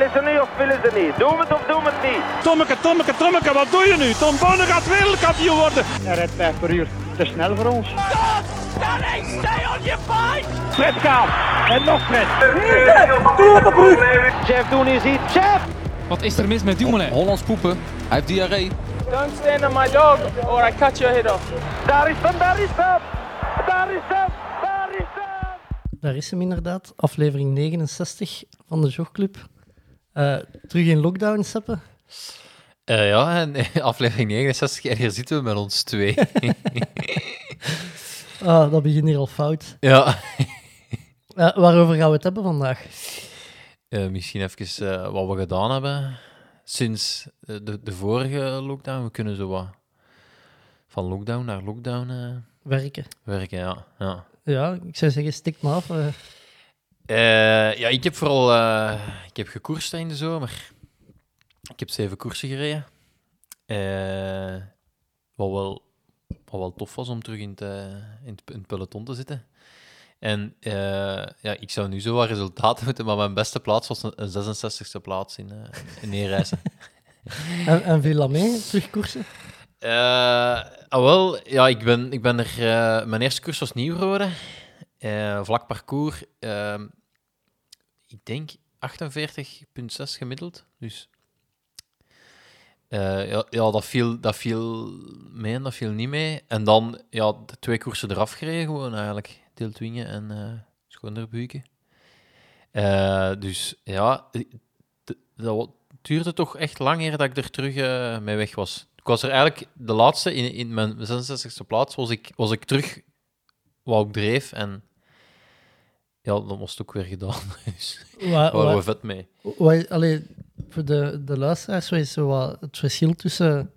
Willen ze nu of willen ze niet? Doen we het of doen we het niet? Tommeke, Tommeke, Tommeke, wat doe je nu? Tom Bonne gaat wereldkampioen worden. Hij rijdt 5 per uur. Te snel voor ons. Fred Kaap. En nog Fred. Chef, doen is iets. Chef! Wat is er mis met Dumoulin? Hollands poepen. Hij heeft diarree. Don't stand on my dog or I cut your head off. Daar is hem, daar is hem! Daar is hem, daar is hem! Daar is hem inderdaad, aflevering 69 van de Jogclub. Eh, terug in lockdown, Seppe. Eh, ja, en aflevering 69 en hier zitten we met ons twee. Ah, dat begint hier al fout. ja. Eh, waarover gaan we het hebben vandaag? Misschien even wat we gedaan hebben sinds de, de vorige lockdown. We kunnen zo wat van lockdown naar lockdown Werken. werken, ja. ja. Ja, ik zou zeggen, stik maar af. Eh. Ja, ik heb vooral eh, ik heb gekoerst in de zomer. Ik heb zeven koersen gereden. Eh, wat, wel, wat wel tof was om terug in het, in het, in het peloton te zitten. En eh, ja, ik zou nu zo wat resultaten moeten, maar mijn beste plaats was een, een 66e plaats in, in neerreizen. En, en viel dat mee, terugkoersen? Eh, ah, wel, ja, ik ben, ik ben er... mijn eerste koers was Nieuwrode. Eh, vlak parcours. ehm, ik denk 48,6 gemiddeld. Dus... eh, ja, ja, dat viel, dat viel mee en dat viel niet mee. En dan ja, de twee koersen eraf gereden gewoon eigenlijk. Deeltwingen en eh Schoonderbuiken. Eh, dus ja, dat duurde toch echt lang eer dat ik er terug mee weg was. Ik was er eigenlijk de laatste, in, in mijn 66e plaats, was ik, was ik terug wat ik dreef. En ja, dat was het ook weer gedaan. Dus Wa- daar waren we vet mee. wa- allee, voor de, de luisteraars, wat is zo wat het verschil tussen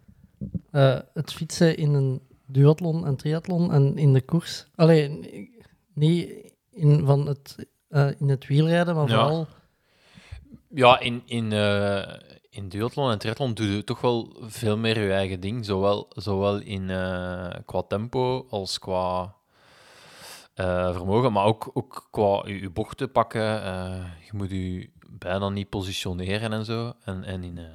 eh, het fietsen in een duathlon en triathlon en in de koers? Allee, n- niet in, van het, eh, in het wielrijden, maar Ja. vooral... Ja, in, in, eh, in duathlon en triathlon doe je toch wel veel meer je eigen ding. Zowel, zowel in, qua tempo als qua eh, vermogen, maar ook, ook qua je, bochten pakken. eh, je moet je bijna niet positioneren en zo. En, en in, eh,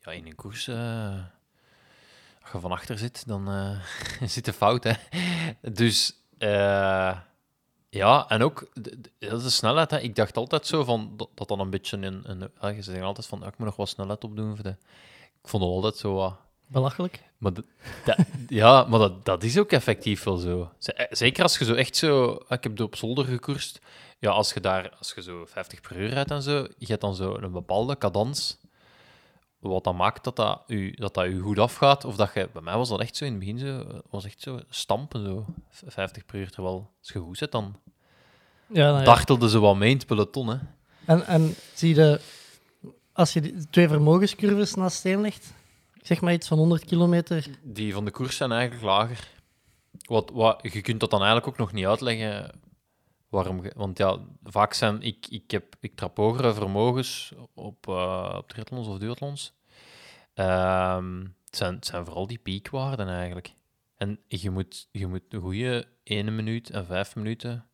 ja, in een koers, als je van achter zit, dan zit de fout. Hè? Dus ja, en ook de, is de snelheid. Ik dacht altijd zo van dat, dan een beetje een. een je zegt altijd van ik moet nog wat snelheid opdoen. Voor de, ik vond het altijd zo. Belachelijk. Maar dat- ja, maar dat, dat is ook effectief wel zo. Eh, Zeker als je zo echt zo... Ik heb op zolder gekoerst. Ja, als je daar als je zo 50 per uur rijdt en zo, je hebt dan zo een bepaalde cadans. Wat dan maakt dat dat, u, dat dat u goed afgaat. Of dat je... Bij mij was dat echt zo in het begin zo... was echt zo stampen, zo. v- 50 per uur. Terwijl als je goed zit, dan Ja, nou ja. dartelde ze wat mee in het peloton, hè. En, en zie je, als je die twee vermogenscurves naast steen legt, zeg maar iets van 100 kilometer, Die van de koers zijn eigenlijk lager. Wat, wat, je kunt dat dan eigenlijk ook nog niet uitleggen waarom. want ja, vaak zijn. Ik, ik, heb, ik trap hogere vermogens op, eh op triathlons of duathlons. Ehm, het, zijn, zijn vooral die piekwaarden eigenlijk. En je moet, je moet een goede 1 minuut en 5 minuten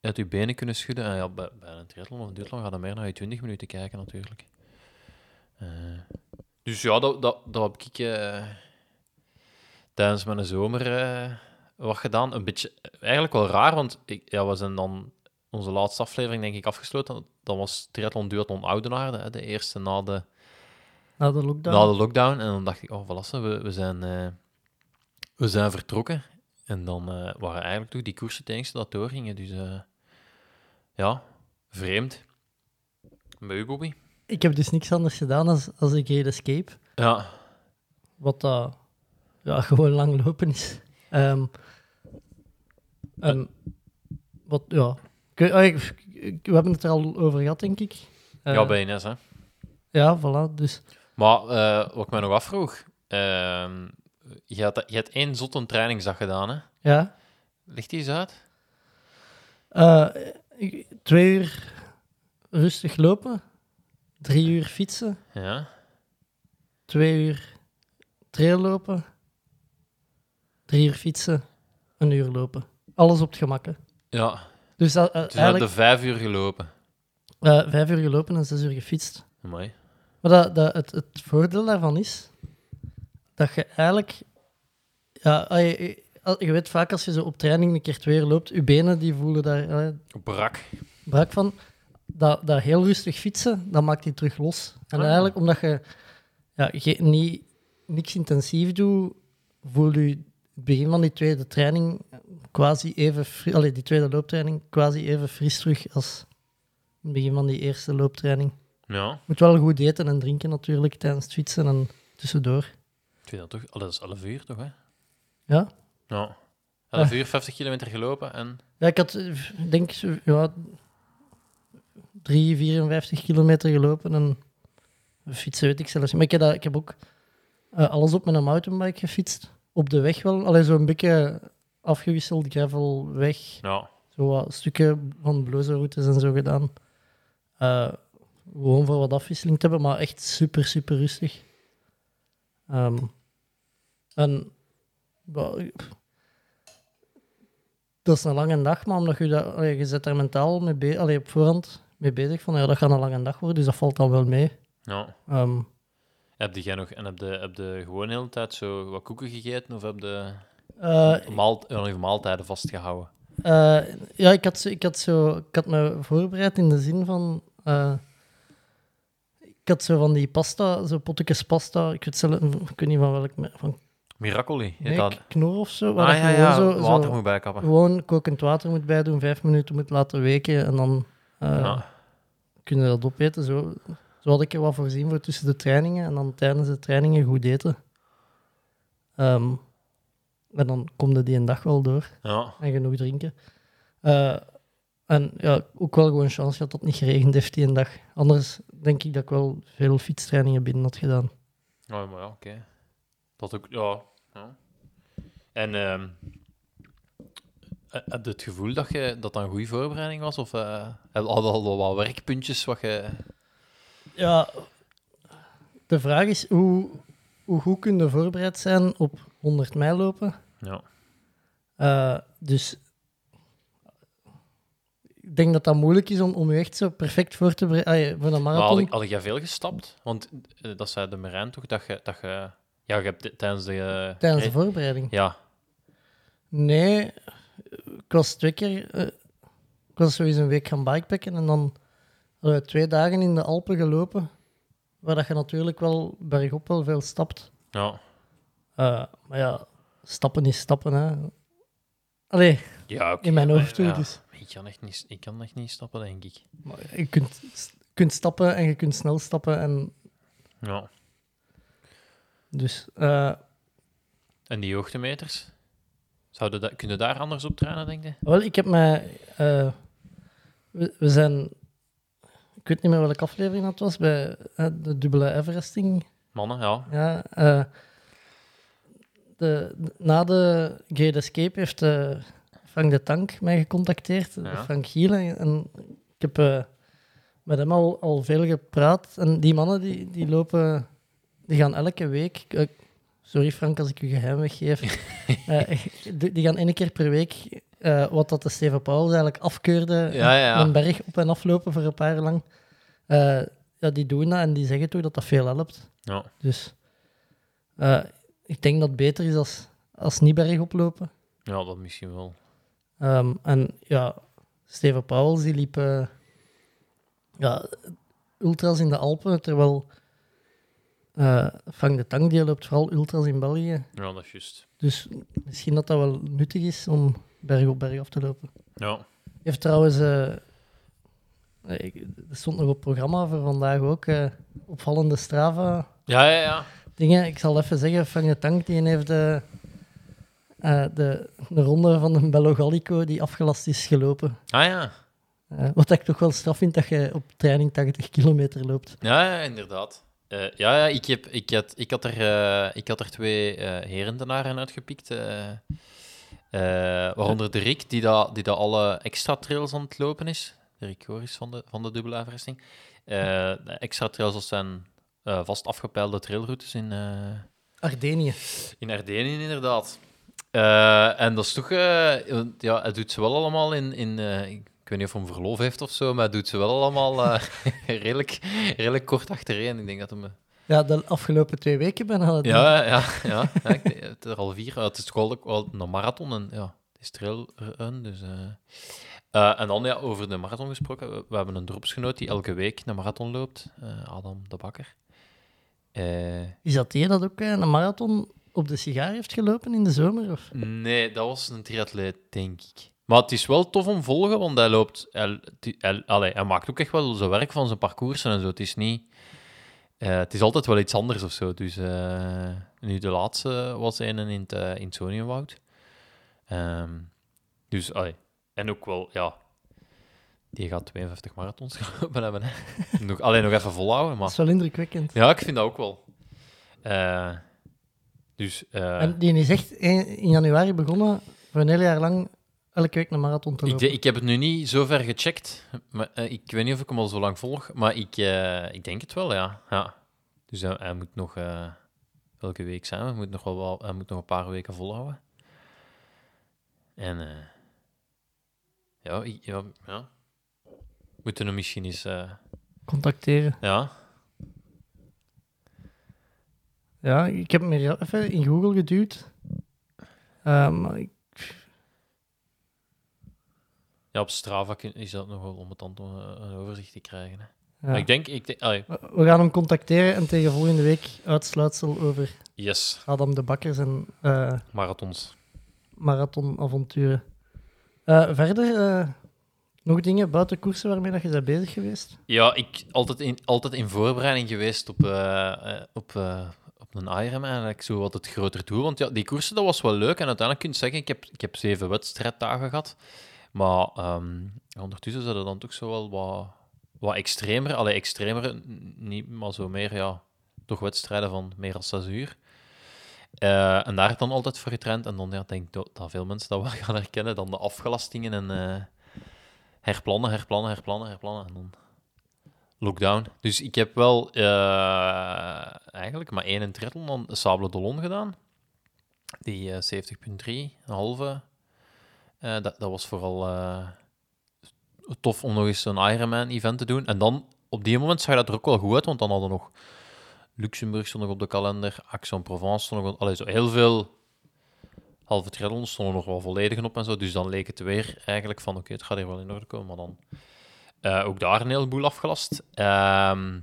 uit je benen kunnen schudden. En ja, bij, een triathlon of een duathlon gaat je meer naar je 20 minuten kijken natuurlijk. Eh, dus ja, dat, dat, dat heb ik eh, tijdens mijn zomer eh, wat gedaan. Een beetje, eigenlijk wel raar, want ik, ja, we zijn dan onze laatste aflevering denk ik afgesloten. Dat was Triathlon Duathlon Oudenaarde, hè, de eerste na de, na de lockdown. na de lockdown. En dan dacht ik, oh, voilà, we, we, zijn, eh, we zijn vertrokken. En dan waren eigenlijk toch die koersen het dat doorgingen. Dus ja, vreemd. Bij u, Bobby? Ik heb dus niks anders gedaan als, als de Great Escape, Ja, wat dat ja, gewoon lang lopen is. En wat, ja... Ik, ah, ik- ik- we hebben het er al over gehad, denk ik. Eh, ja bij Ines, hè. Ja, voilà, dus... Maar eh, wat ik mij nog afvroeg, ehm, je, had, je hebt één zotte trainingsdag gedaan, hè? Ja, Ligt die eens uit? Eh, ik- twee uur rustig lopen, drie uur fietsen, Ja. twee uur trail lopen, drie uur fietsen, een uur lopen. Alles op het gemak. hè. Ja, Dus dat, eh, dus eigenlijk, de vijf uur gelopen. Eh, vijf uur gelopen en zes uur gefietst. Mooi. Maar dat, dat, het, het voordeel daarvan is dat je eigenlijk... Ja, ah, je, je- je weet vaak als je zo op training een keer twee uur loopt, je benen die voelen daar eh, Brak. brak van. Dat, dat heel rustig fietsen, dat maakt die terug los. En Ah. eigenlijk omdat je ja, ge- niet, niks intensief doet, voel je het begin van die tweede training quasi even... fri- Allee, die tweede looptraining quasi even fris terug als het begin van die eerste looptraining. Ja, Je moet wel goed eten en drinken natuurlijk tijdens het fietsen en tussendoor. ik vind dat toch... Oh, dat is 11 uur, toch, hè? Ja, Ja. 11 uur, 50 kilometer gelopen en... ja ik had, eh, ik denk, ja, 3, 54 kilometer gelopen en fietsen weet ik zelfs. Maar ik heb, dat, ik heb ook eh, alles op mijn mountainbike gefietst. Op de weg wel. Alleen zo'n beetje afgewisseld gravel weg. Ja, Zo wat stukken van routes en zo gedaan. Eh, gewoon voor wat afwisseling te hebben, maar echt super, super rustig. Ehm, en dat is een lange dag, maar omdat je, dat, je zet daar mentaal mee be- allee, op voorhand mee bezig van ja, dat gaat een lange dag worden, dus dat valt dan wel mee. ja. Ehm, Heb jij nog... En heb je, heb je gewoon de hele tijd zo wat koeken gegeten? Of heb je maal, eh, even maaltijden vastgehouden? Eh, ja, ik had, zo, ik, had zo, ik had me voorbereid in de zin van. eh, ik had zo van die pasta, zo pottekes pasta. Ik weet, zelf, ik weet niet van welk. Van Miracoli. heet nee, dat? knor of zo. Waar Ah, ja, ja. zo, Water zo moet bijkappen. gewoon kokend water moet bijdoen, vijf minuten moet laten weken en dan Ja. Kun je dat opeten. Zo, zo had ik er wat voorzien voor tussen de trainingen en dan tijdens de trainingen goed eten. Ehm, en dan komt die een dag wel door Ja. en genoeg drinken. Eh, en ja, ook wel gewoon chance gehad dat het niet geregend heeft die een dag. Anders denk ik dat ik wel veel fietstrainingen binnen had gedaan. Oh, maar ja, oké. Dat ook, ja. ja. En ehm, eh, heb je het gevoel dat je, dat dat een goede voorbereiding was? Of eh heb je al, wat werkpuntjes wat je... Ja, de vraag is hoe, hoe goed kun je voorbereid zijn op 100 mijl lopen? Ja. Eh, dus ik denk dat dat moeilijk is om, om je echt zo perfect voor te bereiden voor een Maar marathon. had, had jij veel gestapt? Want eh, dat zei de Marijn toch, dat je... Dat je ja, je hebt tijdens de... eh, Tijdens de re- voorbereiding. Ja, Nee, ik was twee keer. eh, ik was sowieso een week gaan bikepacken en dan hadden we twee dagen in de Alpen gelopen. Waar dat je natuurlijk wel bergop wel veel stapt. ja. Eh, maar ja, stappen is stappen, hè. Allee, Ja, oké, in mijn hoofd ja, dus. Ik kan, echt niet, ik kan echt niet stappen, denk ik. Maar je kunt, kunt stappen en je kunt snel stappen. En Ja. dus, eh, En die hoogtemeters? Zouden dat, kunnen daar anders op trainen, denk je? wel, ik heb mij... eh, we, we zijn... Ik weet niet meer welke aflevering dat was, bij de dubbele Everesting. Mannen, ja. Ja, eh, de, na de Great Escape heeft eh, Frank de Tank mij gecontacteerd, Ja. Frank Gielen. En ik heb met hem al, al veel gepraat. En die mannen die, die lopen, die gaan elke week. Sorry Frank als ik je geheim weggeef. Eh, die, gaan één keer per week, eh, wat dat de Steven Pauwels eigenlijk afkeurde, Ja, ja. een berg op en aflopen voor een paar jaar lang. Eh, ja, die doen dat en die zeggen toch dat dat veel helpt. Ja. Dus ik denk dat het beter is als, als niet bergop lopen. Ja, dat misschien wel. Ehm, en ja, Steven Pauwels die liep ja, ultras in de Alpen, terwijl eh Frank de Tang die loopt vooral ultras in België. Ja, dat is juist. Dus misschien dat dat wel nuttig is om berg op berg af te lopen. Ja. Heeft trouwens, eh, ik- er stond nog op programma voor vandaag ook, eh, opvallende Strava Ja, ja, ja. dingen. Ik zal even zeggen, Frank de Tank die heeft eh, eh, de, de ronde van de Bello Gallico die afgelast is gelopen. Ah ja. Eh, wat ik toch wel straf vind dat je op training 80 kilometer loopt. Ja, ja inderdaad. Eh, ja, ja ik, heb, ik, had, ik, had er, eh, ik had er twee eh herendenaren uitgepikt. waaronder de Rick, die dat die dat alle extra trails aan het lopen is. De Rick Goris van de, van de dubbele Everesting. De extra trails, dat zijn vast afgepeilde trailroutes in, Ardenië. in Ardenië, inderdaad. En dat is toch... ja, het doet ze wel allemaal in... in ik weet niet of hij verlof heeft of zo, maar hij doet ze wel allemaal eh, redelijk, redelijk kort achtereen. Ik denk dat hem... eh, Ja, de afgelopen twee weken ben ik Ja, ja, ja. ja ik het er al vier. Het is toch wel een marathon en ja, het is trail run, dus... eh. En dan ja, over de marathon gesproken. We, we hebben een dropsgenoot die elke week een marathon loopt, Adam de Bakker. Is dat die dat ook een marathon op de sigaar heeft gelopen in de zomer? Of? Nee, dat was een triatleet, denk ik. Maar het is wel tof om volgen, want hij loopt... Hij, hij, hij- allee, hij maakt ook echt wel zijn werk van zijn parcoursen en zo. Het is niet... eh, het is altijd wel iets anders of zo. Dus eh, nu de laatste was een in het, in het Soniumwoud. Dus, allee. En ook wel, ja... Die gaat 52 marathons gelopen hebben. Hè. nog, alleen nog even volhouden, Dat maar... is wel indrukwekkend. Ja, ik vind dat ook wel. Eh, dus... En die is echt in januari begonnen, voor een heel jaar lang elke week een marathon te Ik, lopen. ik heb het nu niet zo ver gecheckt. Maar, eh, ik weet niet of ik hem al zo lang volg, maar ik, eh, ik denk het wel, ja. ja. Dus hij, hij moet nog... eh, welke week zijn we? Hij moet nog, wel, wel- hij moet nog een paar weken volhouden. En... eh, ja, ik, ja, ja. We Moeten hem misschien eens... eh, Contacteren. ja, Ja, ik heb hem even in Google geduwd. Eh, maar ik- ja, op Strava is dat nog wel om het dan eh, een overzicht te krijgen. Hè. ja. Maar ik denk... Ik denk allee, We gaan hem contacteren en tegen volgende week uitsluitsel over yes, Adam de Bakker zijn eh, marathons. marathonavonturen. Eh, verder, nog dingen buiten koersen waarmee dat je bent bezig geweest? Ja, ik altijd in, altijd in voorbereiding geweest op, op, op een Ironman. Eigenlijk zo wat het groter doel. Want ja, die koersen, dat was wel leuk. En uiteindelijk kun je zeggen, ik heb, ik heb zeven wedstrijddagen gehad. Maar ehm, ondertussen zijn er dan toch zo wel wat, wat extremer. Allee, extremer, niet, maar zo meer, ja, toch wedstrijden van meer dan zes uur. Eh, en daar dan altijd voor getraind. En dan ja, denk ik dat, veel mensen dat wel gaan herkennen. Dan de afgelastingen en eh, herplannen, herplannen, herplannen, herplannen. En dan lockdown. Dus ik heb wel eh, eigenlijk maar één triathlon dan Sable d'Olonne gedaan. Die eh 70.3, een halve. Eh, dat, dat was vooral eh, tof om nog eens een Ironman-event te doen. En dan, op die moment zag dat er ook wel goed uit, want dan hadden we nog Luxemburg stond nog op de kalender, Aix-en-Provence stond nog. Allee, zo heel veel halve triathlons stonden nog wel volledig op en zo. Dus dan leek het weer eigenlijk van, oké, het gaat hier wel in orde komen, maar dan... Eh, ook daar een heleboel afgelast. Ehm,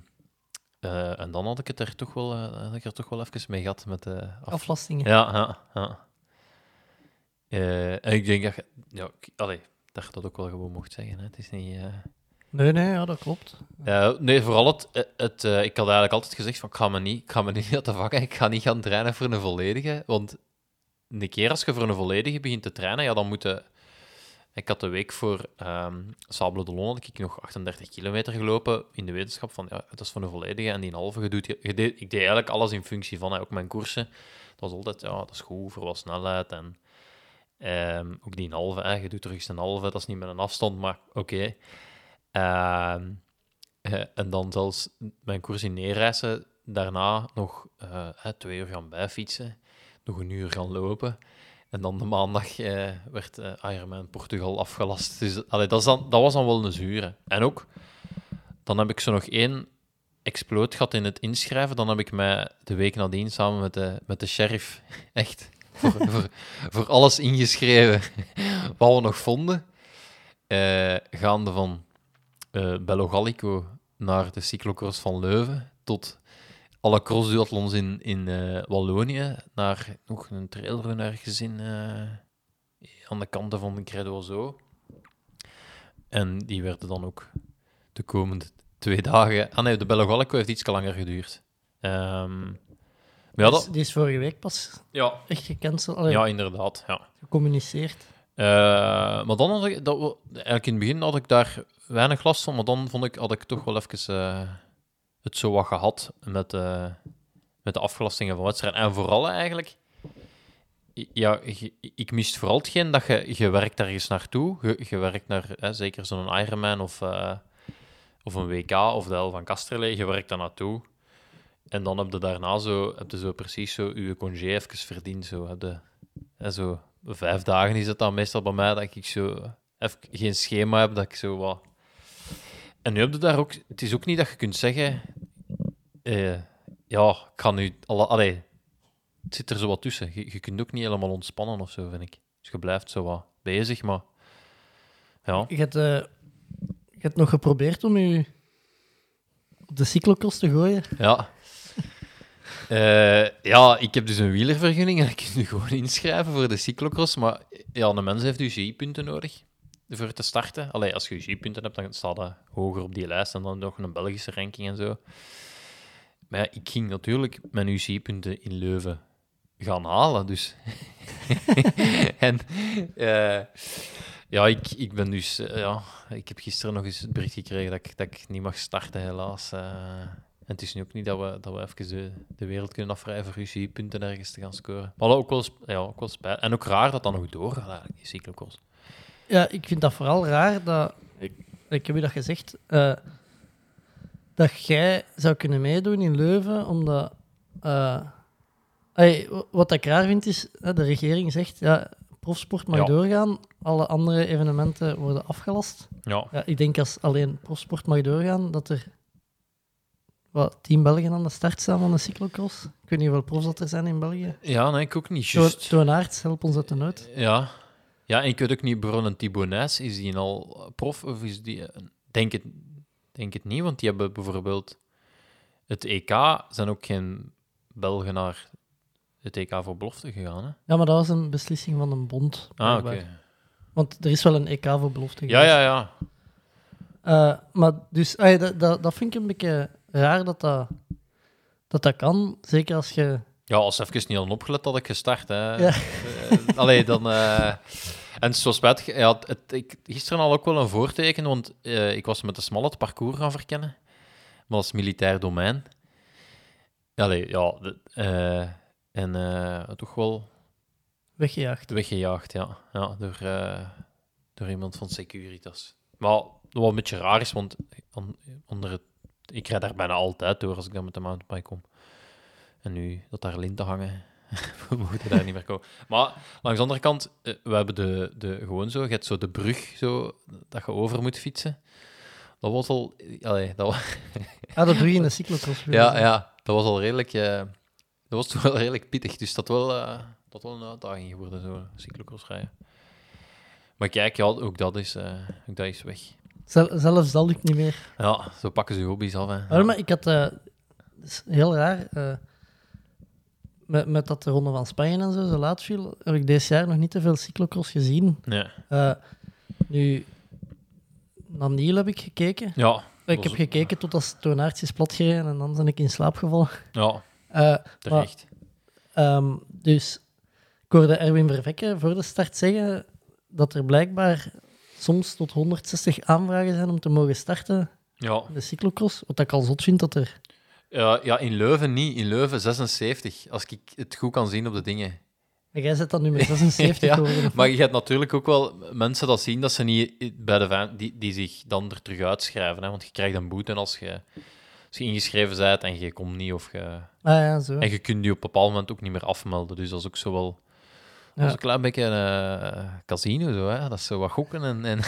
eh, en dan had ik het er toch wel, eh, had ik er toch wel even mee gehad met de af- Aflastingen. Ja, ja, ja. Eh, en ik denk dat je, ja, ik- allee, dat je dat ook wel gewoon mocht zeggen. Hè. Het is niet. eh, Nee, nee, ja, dat klopt. eh, nee, vooral het. het eh, ik had eigenlijk altijd gezegd: van, ik ga me niet, ik ga me niet laten vakken. Ik ga niet gaan trainen voor een volledige. Want een keer als je voor een volledige begint te trainen, ja, dan moet je. Ik had de week voor ehm Sable d'Olonne had ik nog 38 kilometer gelopen in de wetenschap van ja, het is voor een volledige en die een halve. Je doet, je, je deed, ik deed eigenlijk alles in functie van hè, ook mijn koersen. Dat was altijd ja, dat is goed voor wat snelheid en ehm, ook die een halve. Je doet er eens een halve, dat is niet met een afstand, maar oké. Ehm, eh, en dan zelfs mijn koers in neerreizen, daarna nog eh, twee uur gaan bijfietsen, nog een uur gaan lopen. En dan de maandag eh, werd Ironman Portugal afgelast. Dus allee, dat, dan, dat was dan wel een zure. En ook, dan heb ik zo nog één exploot gehad in het inschrijven. Dan heb ik mij de week nadien samen met met de sheriff echt voor, voor, voor alles ingeschreven wat we nog vonden. Eh, gaande van eh Bello Gallico naar de cyclocross van Leuven tot alle crossduathlons in, in eh, Wallonië, naar nog een trailrun ergens in, aan de kanten van de Credo Zo. En die werden dan ook de komende twee dagen... Ah nee, de Bello Gallico heeft iets langer geduurd. Maar ja, Die is- dat, Die is vorige week pas ja, echt gecanceld, allee, ja, inderdaad. Ja. gecommuniceerd. Eh, maar dan had ik, dat, eigenlijk in het begin had ik daar weinig last van, maar dan vond ik, had ik toch wel even eh, het zo wat gehad met, eh, met de afgelastingen van wedstrijden. En vooral eigenlijk, ja, ik mist vooral hetgeen dat je, je werkt ergens naartoe. Je, je werkt naar, hè, zeker zo'n Ironman of, eh, of een WK of de Hel van Kasterlee, je werkt daar naartoe. En dan heb je daarna zo, heb je zo precies zo je congé even verdiend. Zo, heb je, hè, zo vijf dagen is het dan meestal bij mij dat ik zo even geen schema heb, dat ik zo wat... En nu heb je daar ook... Het is ook niet dat je kunt zeggen... eh, ja, ik ga nu... Allee, het zit er zo wat tussen. Je, je kunt ook niet helemaal ontspannen of zo, vind ik. Dus je blijft zo wat bezig, maar... Ja, Je hebt, eh, je hebt nog geprobeerd om je op de cyclocross te gooien. ja. Eh, ja, ik heb dus een wielervergunning en ik kan nu gewoon inschrijven voor de cyclocross. Maar ja, een mens heeft UCI-punten nodig voor te starten. Allee, als je UCI-punten hebt, dan staat dat hoger op die lijst en dan nog een Belgische ranking en zo. Maar ja, ik ging natuurlijk mijn UCI-punten in Leuven gaan halen, dus... en eh, ja, ik, ik ben dus... eh, ja, ik heb gisteren nog eens het bericht gekregen dat ik, dat ik niet mag starten, helaas. En het is nu ook niet dat we, dat we even de, de wereld kunnen afvrijden voor UCI-punten ergens te gaan scoren. Maar ook wel, ja, ook wel spijt. En ook raar dat dat nog doorgaat, eigenlijk, die cyclocross. Ja, ik vind dat vooral raar dat... Ik, ik heb je dat gezegd. eh, dat jij zou kunnen meedoen in Leuven, omdat... eh, wat ik raar vind is, hè, de regering zegt, ja, profsport mag Ja. doorgaan, alle andere evenementen worden afgelast. Ja, Ja, ik denk als alleen profsport mag doorgaan, dat er wat, tien Belgen aan de start staan van de cyclocross. Ik weet niet hoeveel profs dat er zijn in België. ja nee, ik ook niet. Juist. Toon Aerts, help ons uit de nood. Ja. ja, en ik weet ook niet, bijvoorbeeld een Thibaut is die al prof of is die... eh, Denk het, denk het niet, want die hebben bijvoorbeeld... Het EK zijn ook geen Belgen naar het EK voor belofte gegaan, hè? Ja, maar dat was een beslissing van een bond. Ah, oké. Want er is wel een EK voor belofte Ja, geweest. ja, ja. Eh, maar dus, dat, dat, dat vind ik een beetje raar dat dat, dat dat kan. Zeker als je... Ja, als even niet hadden opgelet, had ik gestart. Hè. Ja. Eh, allee, dan... eh, En zo spijtig, ja, het, ik, gisteren al ook wel een voorteken, want eh, ik was met de smal het parcours gaan verkennen. Maar als militair domein. Allee, ja, de- en toch wel Weggejaagd. weggejaagd, ja. ja door, door iemand van Securitas. Maar wat een beetje raar is, want on- onder het, ik rijd daar bijna altijd door als ik dan met de mountainbike kom. En nu dat daar linten hangen, we moeten daar niet meer komen. Maar langs de andere kant, eh, we hebben de, de, gewoon zo, je hebt zo de brug zo, dat je over moet fietsen. Dat was al... Allee, dat was, Ah, de brug in de cyclocross. ja, ja, dat was al redelijk... eh, dat was toch wel redelijk pittig, dus dat wel, eh, dat wel een uitdaging geworden, zo cyclocross rijden. Maar kijk, ja, ook dat is, ook dat is weg. Zel- zelfs dat lukt niet meer. Ja, zo pakken ze hobby's af. Hè. Maar, maar ik had... eh, is heel raar. eh, met, met dat de Ronde van Spanje en zo zo laat viel, heb ik dit jaar nog niet te veel cyclocross gezien. Nee. Eh, nu, naar Niel heb ik gekeken. Ja, Ik heb gekeken tot als Toonaertje is platgereden en dan ben ik in slaap gevallen. ja, terecht. Ehm, dus ik hoorde Erwin Vervekke voor de start zeggen dat er blijkbaar soms tot 160 aanvragen zijn om te mogen starten Ja. in de cyclocross. Wat ik al zot vind dat er... Ja, ja, in Leuven niet. In Leuven 76, als ik het goed kan zien op de dingen. En jij zit dan nu met 76 Ja, geworden. Maar je hebt natuurlijk ook wel mensen dat zien dat ze niet bij de van, die, die zich dan er terug uitschrijven. Hè? Want je krijgt een boete als je, als je ingeschreven bent en je komt niet. Of je, Ah ja, zo. en je kunt je op een bepaald moment ook niet meer afmelden. Dus dat is ook zo wel. Dat is een klein beetje een eh, casino, zo, hè? dat is zo wat gokken. En, en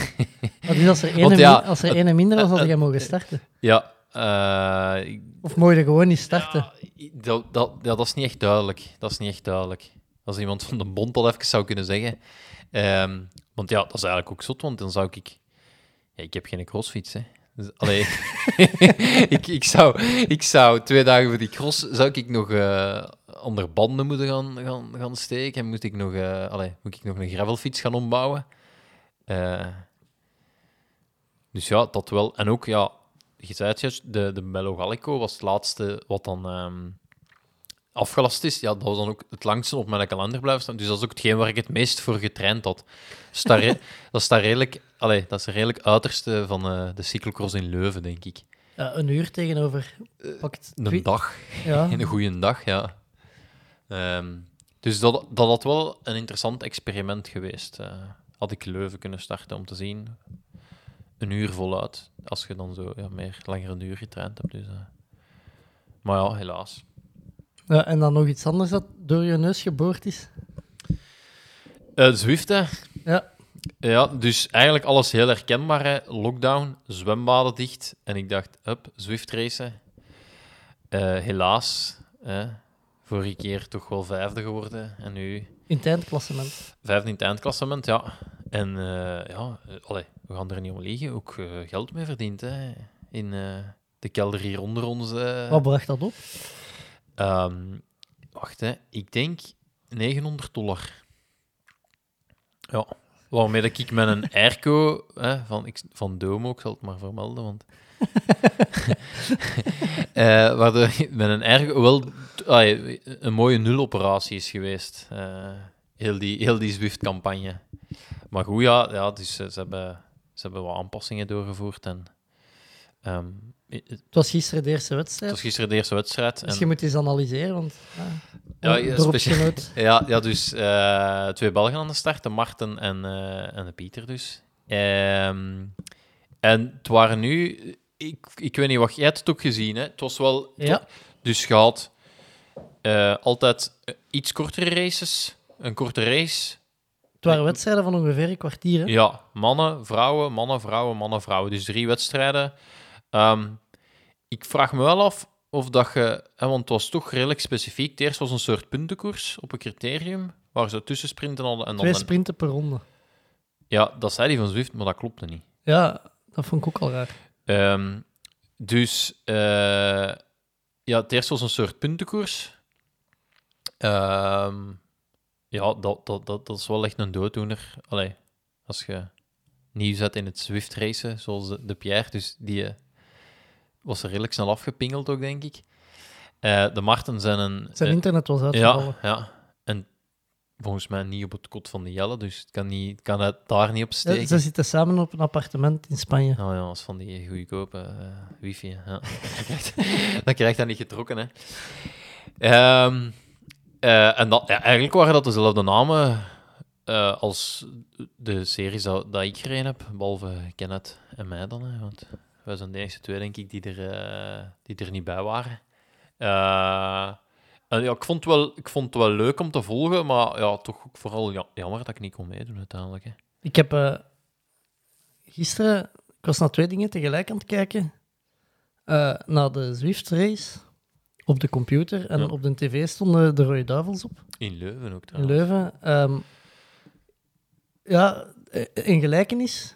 dus als er ene, Want ja, mi- als er ene minder was, had jij mogen starten. ja, eh, Of mocht je gewoon niet starten. Ja, dat, dat, ja, dat is niet echt duidelijk. Dat is niet echt duidelijk. Als iemand van de bond dat even zou kunnen zeggen. Ehm, want ja, dat is eigenlijk ook zot, want dan zou ik... Ja, ik heb geen crossfiets, hè. Dus, allee, ik, ik, zou, ik zou twee dagen voor die cross... Zou ik nog eh onder banden moeten gaan, gaan, gaan steken? En moet ik nog, eh, allee, moet ik nog een gravelfiets gaan ombouwen? Eh, dus ja, dat wel. En ook, ja, je zei het juist, de, de Bello Gallico was het laatste wat dan ehm, afgelast is. Ja, dat was dan ook het langste op mijn kalender blijven staan. Dus dat is ook hetgeen waar ik het meest voor getraind had. Dus daar, dat is daar redelijk, allee, dat is het redelijk uiterste van eh, de cyclocross in Leuven, denk ik. Ja, een uur tegenover... Pakt Een dag, Ja. een goede dag, ja. Ehm, dus dat, dat had wel een interessant experiment geweest. eh, had ik Leuven kunnen starten om te zien. Een uur voluit, als je dan zo ja, meer langer een uur getraind hebt. Dus, eh. Maar ja, helaas. Ja, en dan nog iets anders dat door je neus geboord is. Zwift, hè. Ja. Ja, dus eigenlijk alles heel herkenbaar. Hè. Lockdown, zwembaden dicht. En ik dacht, up, Zwift racen. Helaas, hè, vorige keer toch wel vijfde geworden. En nu In het eindklassement. vijfde in het eindklassement, ja. En eh, ja, eh, allee, we gaan er niet om liegen. Ook eh, geld mee verdiend, hè. In de kelder hier onder ons. Wat bracht dat op? Ehm, wacht, hè. ik denk 900 dollar. Ja, waarmee dat ik met een airco hè, van, ik, van Domo, ik zal het maar vermelden, want... Eh, waardoor met een airco wel een mooie nuloperatie is geweest. Eh, heel die, heel die Zwift-campagne. Maar goed, ja, ja dus, eh, ze, hebben, ze hebben wat aanpassingen doorgevoerd en... ehm, het Het was gisteren de eerste wedstrijd. was gisteren de eerste wedstrijd. Dus en- je moet eens analyseren, want... Ja, Ja, ja, dorpsgenoot. Ja, ja dus twee Belgen aan de start, de Marten en, en de Pieter dus. Ehm, en het waren nu... Ik, ik weet niet, wat jij hebt het ook gezien, hè? Het was wel... Ja. Dus je had eh, altijd eh, iets kortere races, een korte race. Het waren wedstrijden van ongeveer een kwartier, hè? Ja, mannen, vrouwen, mannen, vrouwen, mannen, vrouwen. Dus drie wedstrijden. Ehm, ik vraag me wel af of dat je... Hè, want het was toch redelijk specifiek. Het eerst was een soort puntenkoers op een criterium, waar ze tussensprinten hadden. En dan Twee sprinten per ronde. Ja, dat zei die van Zwift, maar dat klopte niet. Ja, dat vond ik ook al raar. Ehm, dus eh, ja, het eerste was een soort puntenkoers. Ehm, ja, dat, dat, dat, dat is wel echt een dooddoener. Allee, als je nieuw zet in het Zwift racen, zoals de, de Pierre, dus die eh, was er redelijk snel afgepingeld ook, denk ik. Eh, de Marten zijn een... Zijn internet was uitgevallen. ja, ja, en volgens mij niet op het kot van de Jelle, dus het kan, niet, het kan het daar niet op Ja, steken. ze zitten samen op een appartement in Spanje. Oh ja, dat is van die goedkope eh, wifi. Ja. Dan krijgt- Dan krijg je dat niet getrokken, hè. Ehm, eh, en dat, ja, eigenlijk waren dat dezelfde namen eh, als de series dat, dat ik gereden heb, behalve Kenneth en mij dan. Hè, want wij zijn de enige twee, denk ik, die er, die er niet bij waren. Eh, en ja, ik, vond het wel, ik vond het wel leuk om te volgen, maar ja, toch ook vooral ja- jammer dat ik niet kon meedoen uiteindelijk. Hè. Ik heb eh, gisteren... Ik was naar twee dingen tegelijk aan het kijken. Eh, naar de Zwift race op de computer. En Ja. op de tv stonden de Rode Duivels op. In Leuven ook In. Leuven. Ehm, ja, eh, een gelijkenis.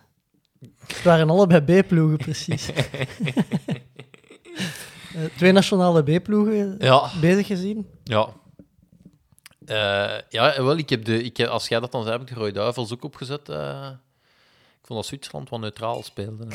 Het waren allebei B-ploegen, precies. Eh, twee nationale B-ploegen Ja, bezig gezien. Ja. Eh, ja, wel, ik heb de, ik heb, als jij dat dan zei, heb ik de Rode Duivels ook opgezet. eh. ik vond dat Zwitserland wat neutraal speelde.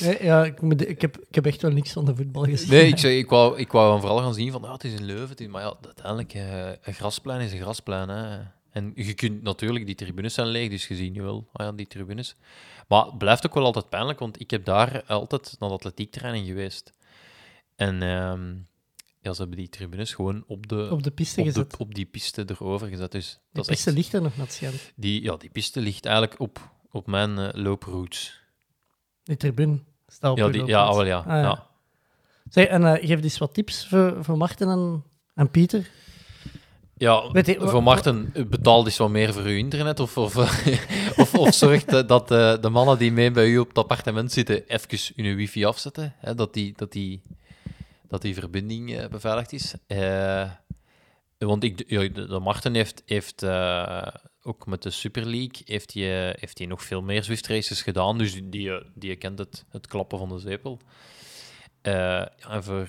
Nee, ja, ik, heb, ik heb echt wel niks van de voetbal gezien. nee, ik, zei, ik, wou, ik wou vooral gaan zien van, ja, het is in Leuven. het is- maar ja, uiteindelijk, eh, een grasplein is een grasplein. Hè. En je kunt natuurlijk, die tribunes zijn leeg, dus je ziet nu wel, ah ja, die tribunes. Maar het blijft ook wel altijd pijnlijk, want ik heb daar altijd naar de atletiektraining geweest. En ehm, ja, ze hebben die tribunes gewoon op de, Op de piste op, de, gezet. op die piste erover gezet. Dus dat is piste echt, ligt er nog schijnt. die, ja, die piste ligt eigenlijk op, op mijn eh, looproutes. Die tribune staat op Ja, die, ja, loopplaats. ah, wel, ja. Ah, ja. ja. Zeg, en eh, geef eens wat tips voor, voor Marten en, en Pieter. Ja, je, voor Marten, eh, betaal eens wat meer voor uw internet. Of, of, of, of zorg dat dat, eh, de mannen die mee bij u op het appartement zitten, even hun wifi afzetten. Hè, dat, die, dat, die, dat die verbinding eh, beveiligd is. Eh, want ik, ja, de, de Marten heeft, heeft ook met de Super League heeft hij, heeft hij nog veel meer Zwift races gedaan. Dus die, die, die kent het, het klappen van de zepel. Ja, en voor,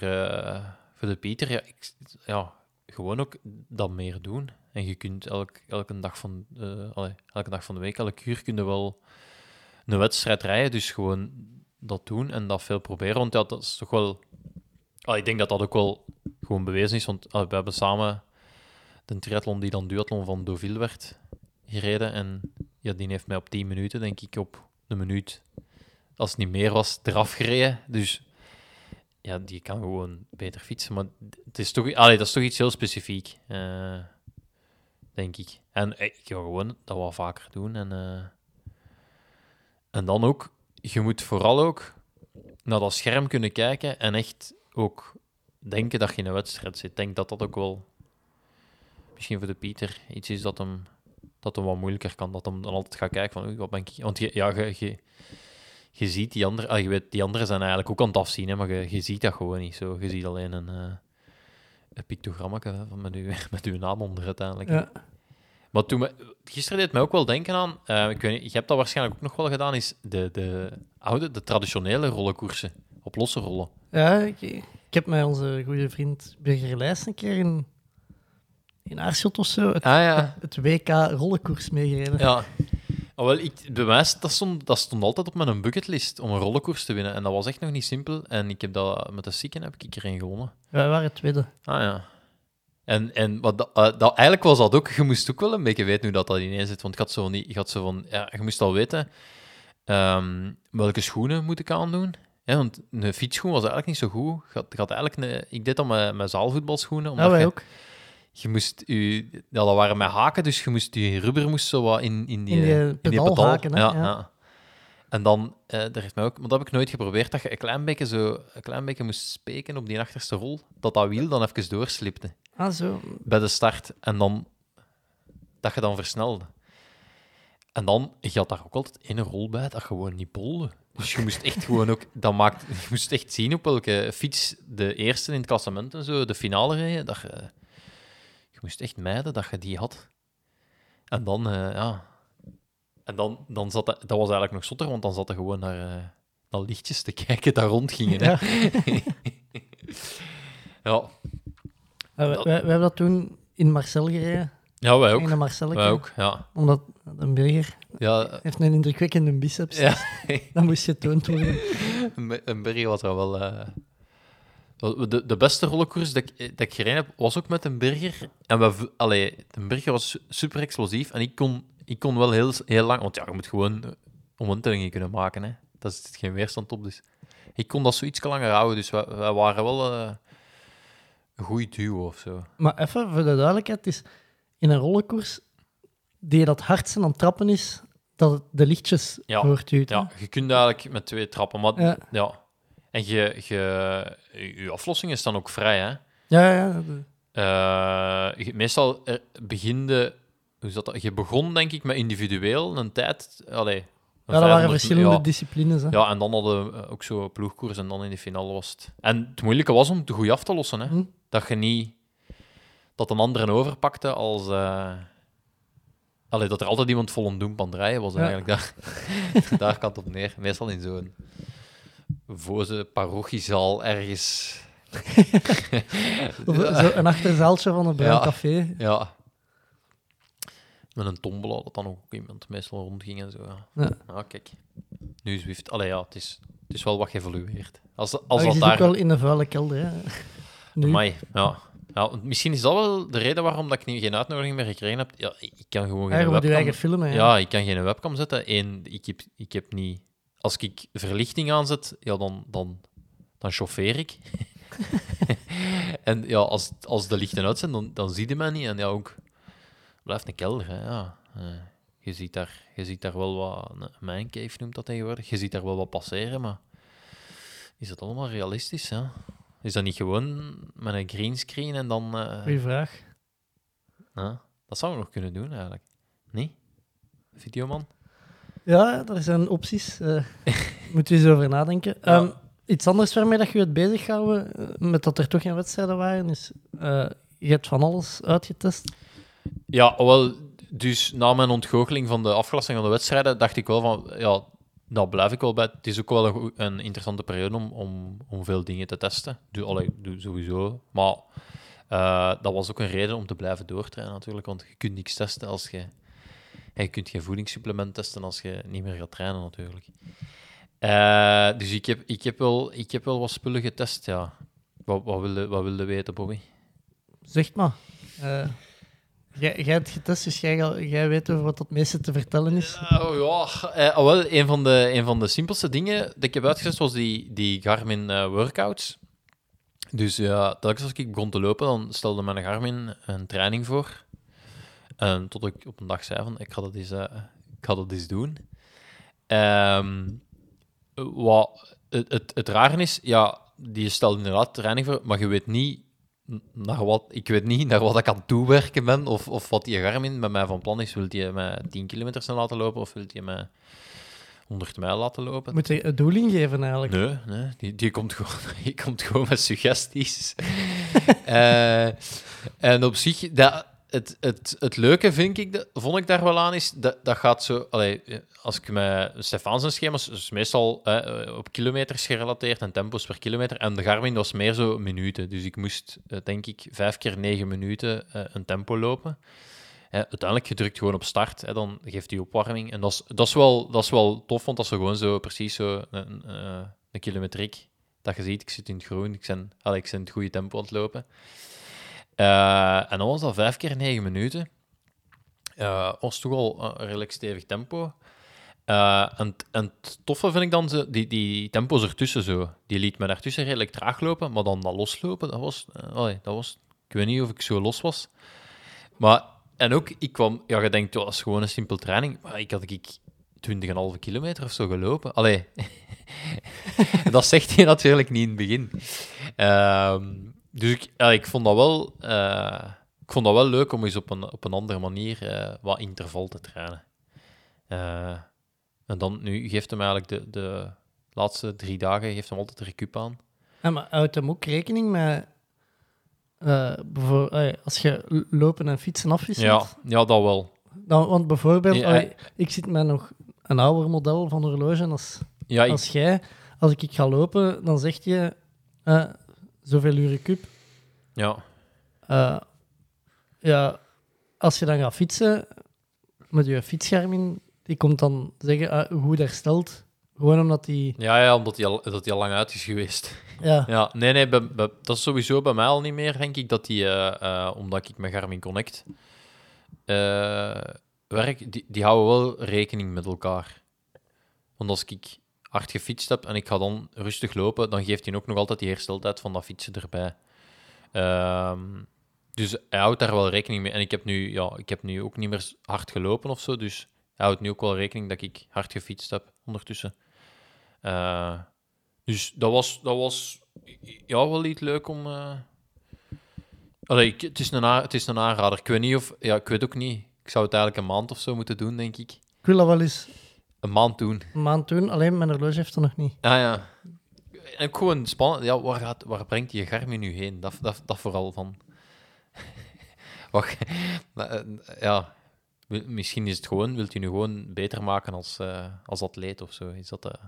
voor de Pieter, ja, ik, ja, gewoon ook dat meer doen. En je kunt elk, elke, dag van, eh, elke dag van de week, elk uur kun je wel een wedstrijd rijden. Dus gewoon dat doen en dat veel proberen. Want ja, dat is toch wel... Ik denk dat dat ook wel gewoon bewezen is. Want we hebben samen de triathlon die dan duathlon van Deauville werd gereden. En ja, die heeft mij op 10 minuten, denk ik, op een minuut, als het niet meer was, eraf gereden. Dus ja, die kan gewoon beter fietsen. Maar het is toch, allee, dat is toch iets heel specifiek, eh, denk ik. En eh, ik ga gewoon dat wat vaker doen. En, eh, en dan ook, je moet vooral ook naar dat scherm kunnen kijken en echt ook denken dat je in een wedstrijd zit. Ik denk dat dat ook wel misschien voor de Pieter iets is dat hem, dat hem wat moeilijker kan. Dat hem dan altijd gaat kijken van, wat ben ik... Want ja, je, je ziet die andere... ah, je weet, die anderen zijn eigenlijk ook aan het afzien, hè, maar je, je ziet dat gewoon niet zo. Je ziet alleen een, eh een van met, uw, met uw naam onder uiteindelijk. Ja. Maar toen me, gisteren deed mij ook wel denken aan, eh, ik weet niet, je hebt dat waarschijnlijk ook nog wel gedaan, is de, de oude, de traditionele rollenkoersen op losse rollen. Ja, ik, ik heb met onze goede vriend Birger een keer in, in Aarschot of zo het, Ah ja. het WK rollenkoers meegereden. Ja. Ah, wel, ik, bij mij, dat stond, dat stond altijd op mijn bucketlist om een rollenkoers te winnen. En dat was echt nog niet simpel. En ik heb dat met de Sieken heb ik erin gewonnen. Wij waren tweede. Ah ja. En, en wat dat, eh, dat, eigenlijk was dat ook, je moest ook wel een beetje weten hoe dat, dat ineens zit. Want ik had zo niet, ik had zo van, ja, je moest al weten ehm, welke schoenen moet ik aandoen. Ja, want een fietsschoen was eigenlijk niet zo goed. Je had, je had eigenlijk een, ik deed dat met, met zaalvoetbalschoenen. Omdat Ja, wij je, ook. Je moest je, ja, dat waren met haken, dus je moest je rubber moest zo wat in, in die, In die eh, in die pedaalhaken, hè, Ja, ja. ja. En dan, eh daar heeft mij ook, maar dat heb ik nooit geprobeerd, dat je een klein beetje, zo, een klein beetje moest speken op die achterste rol, dat dat wiel dan even doorslipte Ah, zo. bij de start. En dan, dat je dan versnelde. En dan, je had daar ook altijd één rol bij dat gewoon niet bolde. Dus je moest echt gewoon ook, dat maakt, je moest echt zien op welke fiets de eerste in het klassement en zo, de finale reden, dat je, je moest echt mijden dat je die had. En dan, eh, ja, en dan, dan zat dat, dat was eigenlijk nog zotter, want dan zat er gewoon naar, eh, naar lichtjes te kijken dat rondgingen. Hè? Ja. Ja. Eh, wij hebben dat toen in Marcel gereden. ja, wij In ook. Marcelleke. Wij ook, ja. Omdat een Birger Ja, heeft een indrukwekkende biceps. ja. Dat moest getoond worden. Een Berger was er wel. wel- De, de beste rollenkoers dat ik, dat ik gereden heb, was ook met een Berger. En we, allee, de Berger was su- super explosief. En ik kon, ik kon wel heel, heel lang. Want ja, je moet gewoon eh, omwentelingen kunnen maken. Hè. Dat is geen weerstand op. Dus ik kon dat zoiets langer houden. Dus wij, wij waren wel eh, een goede duo of zo. Maar even voor de duidelijkheid, is in een rollenkoers die dat hardst aan het trappen is, dat het de lichtjes Ja, hè? Ja, je kunt eigenlijk met twee trappen. Maar ja. Ja. En je, je, je aflossing is dan ook vrij. Hè. Ja, ja. Eh, je- meestal eh, begin de, hoe is dat, je begon denk ik met individueel een tijd. Allee, een ja, dat waren 500 verschillende ja. disciplines. Hè? Ja, en dan hadden we ook zo ploegkoers en dan in de finale was het. En het moeilijke was om het goed af te lossen. Hè? Hm. Dat je niet dat een ander overpakte als. eh allee, dat er altijd iemand vol een doemp aan het rijden was Ja. eigenlijk daar, daar kan het op neer. Meestal in zo'n voze parochiezaal ergens. Zo een achterzaaltje van een bruin Ja. café. Ja. Met een tombola, dat dan ook iemand meestal rondging en zo. Ja, Ja. ja kijk. Nu Zwift. Allee, ja, het is, het is wel wat geëvolueerd. Als, als dat zit daar... ook wel in een vuile kelder. Hè? Nu. Amai, ja. ja. Misschien is dat wel de reden waarom dat ik nu geen uitnodiging meer gekregen heb. Ja, ik kan gewoon Ja, geen je webcam... eigen filmen. Ja. Ja, ik kan geen webcam zetten. Eén, ik heb, ik heb niet... Als ik verlichting aanzet, ja, dan, dan, dan chauffeer ik. en ja, als, als de lichten uit zijn, dan, dan zie je mij niet. En ja, ook... Blijft een kelder, hè, ja. Eh, je, ziet daar, je ziet daar wel wat... Mijn cave noemt dat tegenwoordig. Je ziet daar wel wat passeren, maar... Is dat allemaal realistisch, ja? Is dat niet gewoon met een greenscreen en dan... eh, Goeie vraag. ja, dat zou ik nog kunnen doen, eigenlijk. Nee? Videoman? Ja, er zijn opties. eh moet je eens over nadenken. Ja. Ehm, iets anders waarmee dat je het bezighouden, eh, met dat er toch geen wedstrijden waren, is... eh, je hebt van alles uitgetest. Ja, wel, dus na mijn ontgoocheling van de afklassing van de wedstrijden, dacht ik wel van, ja, daar blijf ik wel bij. Het is ook wel een, interessante periode om, om, om veel dingen te testen. Doe, allee, doe sowieso. Maar dat was ook een reden om te blijven doortrainen natuurlijk, want je kunt niks testen als je... en je kunt geen voedingssupplement testen als je niet meer gaat trainen natuurlijk. Eh, dus ik heb, ik, heb wel, ik heb wel wat spullen getest, ja. Wat, wat wilde wat wilde weten, Bobby? Zeg maar. Eh, jij, jij hebt getest, dus jij, weet over wat het meeste te vertellen is. Oh ja, eh, oh, wel, een, van de, een van de simpelste dingen dat ik heb uitgezet was die, die Garmin eh, workouts. Dus ja, telkens als ik begon te lopen, dan stelde mijn Garmin een training voor. En tot ik op een dag zei van, ik ga dat eens, eh, ik ga dat eens doen. Ehm, wat het, het, het rare is, ja, die stelt inderdaad training voor, maar je weet niet naar wat, ik weet niet naar wat ik aan toewerken ben, of, of wat die Garmin met mij van plan is. Wil hij mij 10 kilometer snel laten lopen, of wil hij mij 100 mijl laten lopen? Moet je een doel ingeven eigenlijk? Nee, nee die, die, komt gewoon, die komt gewoon met suggesties. Eh, en op zich, dat, het, het, het leuke vind ik, vond ik daar wel aan, is dat, dat gaat zo... Als ik met Stefan zijn schema's, is meestal eh, op kilometers gerelateerd en tempo's per kilometer. En de Garmin was meer zo minuten. Dus ik moest, eh, denk ik, vijf keer negen minuten eh, een tempo lopen. Hè, uiteindelijk gedrukt gewoon op start, hè, dan geeft hij opwarming. En dat is, dat, is wel, dat is wel tof, want dat is gewoon zo precies zo een, een kilometriek. Dat je ziet, ik zit in het groen, ik allee, ik ben in het goede tempo aan het lopen. Eh, en dan was dat vijf keer negen minuten. Eh was toch al een redelijk stevig tempo. Eh, en, en het toffe vind ik dan, zo, die, die tempo's ertussen zo. Die liet me daartussen redelijk traag lopen, maar dan dat loslopen, dat was, allee, dat was... Ik weet niet of ik zo los was. Maar, en ook, ik kwam... Ja, je denkt, dat was gewoon een simpel training. Maar ik had ik 20,5 kilometer of zo gelopen. Allee. dat zegt je natuurlijk niet in het begin. Ehm, dus ik, ja, ik, vond dat wel, eh, ik vond dat wel leuk om eens op een, op een andere manier eh, wat interval te trainen. Eh, en dan, nu geeft hem eigenlijk de, de laatste drie dagen geeft hem altijd de recup aan. Ja, maar houdt hem ook rekening met... bijvoor- eh, als je lopen en fietsen afwisselt? Ja, ja, dat wel. Dan, want bijvoorbeeld, Ja, allee, ik zit met nog een ouder model van horloge als, Ja, ik, als jij. Als ik, ik ga lopen, dan zeg je zoveel uur cup. ja, Eh, ja, als je dan gaat fietsen met je fietsgarmin, die komt dan zeggen ah, hoe goed herstelt. Gewoon omdat die... ja, ja, omdat hij al, dat hij al lang uit is geweest. Ja, Ja, nee, nee, bij- bij- dat is sowieso bij mij al niet meer, denk ik, dat die, eh, eh, omdat ik met Garmin Connect werk, die, die houden wel rekening met elkaar. Want als ik hard gefietst heb en ik ga dan rustig lopen, dan geeft hij ook nog altijd die hersteltijd van dat fietsen erbij. Ehm, dus hij houdt daar wel rekening mee. En ik heb nu, ja, ik heb nu ook niet meer hard gelopen of zo, dus hij houdt nu ook wel rekening dat ik hard gefietst heb ondertussen. Eh, dus dat was, dat was ja, wel iets leuk om. eh Allee, ik- het, is een het is een aanrader. Ik weet niet of. Ja, ik weet ook niet. Ik zou het eigenlijk een maand of zo moeten doen, denk ik. ik wil dat wel eens Een maand doen. een maand doen, alleen mijn horloge heeft er nog niet. Ah ja. En ook gewoon spannend. Ja, waar, gaat, waar brengt die Garmin nu heen? Dat, dat, dat vooral van. Wacht. Eh, ja. Misschien is het gewoon, wilt u nu gewoon beter maken als, eh, als atleet of zo? Is dat. eh,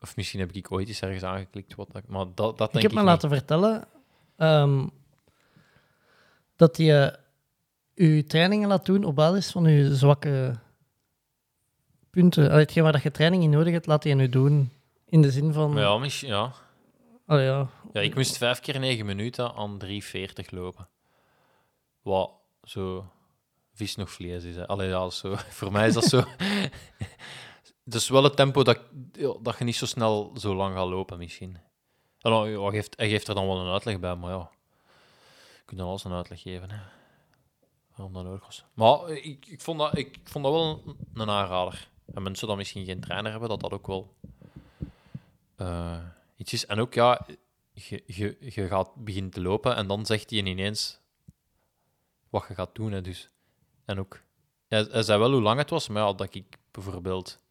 Of misschien heb ik ooit eens ergens aangeklikt. Wat, maar dat, dat denk Ik heb me niet. laten vertellen ehm, dat je uw trainingen laat doen op basis van uw zwakke punten. Allee, hetgeen waar dat je training in nodig hebt, laat je nu doen. In de zin van... Ja, misschien, ja. Allee, ja. Ja, ik moest vijf keer negen minuten aan 3,40 lopen. Wat zo vis nog vlees is. Hè. Allee, ja, zo. Voor mij is dat zo. Het is wel het tempo dat, dat je niet zo snel zo lang gaat lopen, misschien. En dan, ja, hij, geeft, hij geeft er dan wel een uitleg bij, maar ja. Je kunt dan alles een uitleg geven. Hè. Waarom nodig was. Maar ik, ik, vond dat, ik vond dat wel een, een aanrader. En mensen die misschien geen trainer hebben, dat dat ook wel eh, iets is. En ook, ja, je, je, je gaat beginnen te lopen en dan zegt hij ineens wat je gaat doen. Dus. En ook, hij, zei wel hoe lang het was, maar dat ik bijvoorbeeld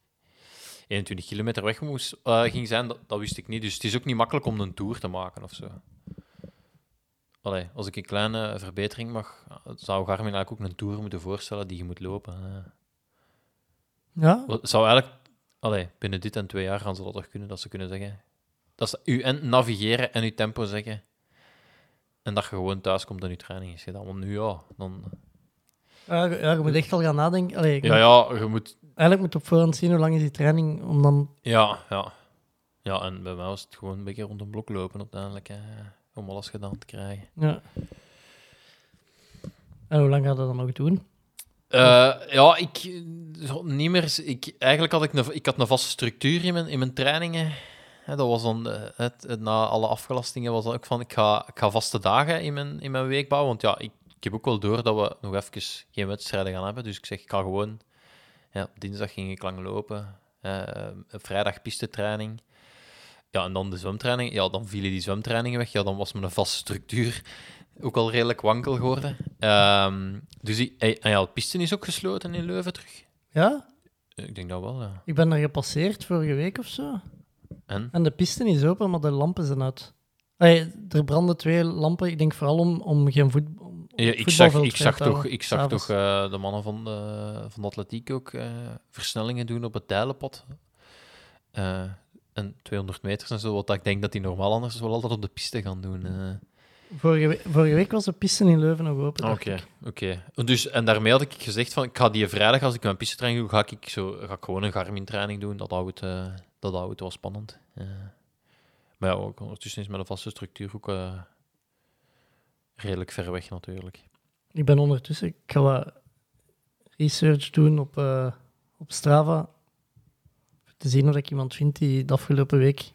21 kilometer weg moest, eh, ging zijn, dat, wist ik niet. Dus het is ook niet makkelijk om een tour te maken of zo. Als ik een kleine verbetering mag, zou Garmin eigenlijk ook een tour moeten voorstellen die je moet lopen. Ja? Zou eigenlijk, allee, binnen dit en twee jaar gaan ze dat toch kunnen, dat ze kunnen zeggen. Dat ze u en navigeren en uw tempo zeggen. En dat je gewoon thuis komt en je training is gedaan. Want nu ja, dan. Ja, je- ja, je moet echt al gaan nadenken. Allee, Ja, ja, je moet. Eigenlijk moet je op voorhand zien hoe lang is die training, om dan... Ja, ja. Ja, en bij mij was het gewoon een beetje rond een blok lopen uiteindelijk. Hè, om alles gedaan te krijgen. Ja. En hoe lang gaat dat dan nog doen? Eh, ja, ik niet meer. Ik, eigenlijk had ik een, ik had een vaste structuur in mijn, in mijn trainingen. Dat was dan eh, het, na alle afgelastingen was dat ook van ik ga, ik ga vaste dagen in mijn, in mijn week bouwen. Want ja, ik, ik heb ook wel door dat we nog even geen wedstrijden gaan hebben. Dus ik zeg, ik ga gewoon. Ja, dinsdag ging ik lang lopen. eh, vrijdag pistetraining. ja, en dan de zwemtraining. Ja, dan vielen die zwemtrainingen weg. Ja, dan was mijn vaste structuur ook al redelijk wankel geworden. Ehm, dus die, en ja, de piste is ook gesloten in Leuven terug. Ja, Ik denk dat wel, ja. ik ben er gepasseerd vorige week of zo. En? En de piste is open, maar de lampen zijn uit. Allee, er branden twee lampen, ik denk vooral om, om geen voet, om Ja, ik zag, ik zag toch, ik zag toch eh, de mannen van de, van de atletiek ook eh, versnellingen doen op het tijlenpad. Eh, en 200 meters en zo, wat ik denk dat die normaal anders wel altijd op de piste gaan doen. Vorige, we- vorige week was de piste in Leuven nog open. dacht Oké, ik. oké. Dus, en daarmee had ik gezegd van, ik ga die vrijdag, als ik mijn pistetraining doe, ga ik, zo, ga ik gewoon een Garmin-training doen. Dat houdt, eh, dat houdt wel spannend. Eh, maar ja, ook ondertussen is mijn vaste structuur ook eh, redelijk ver weg natuurlijk. Ik ben ondertussen, ik ga wat research doen op, eh, op Strava. Om te zien of ik iemand vind die de afgelopen week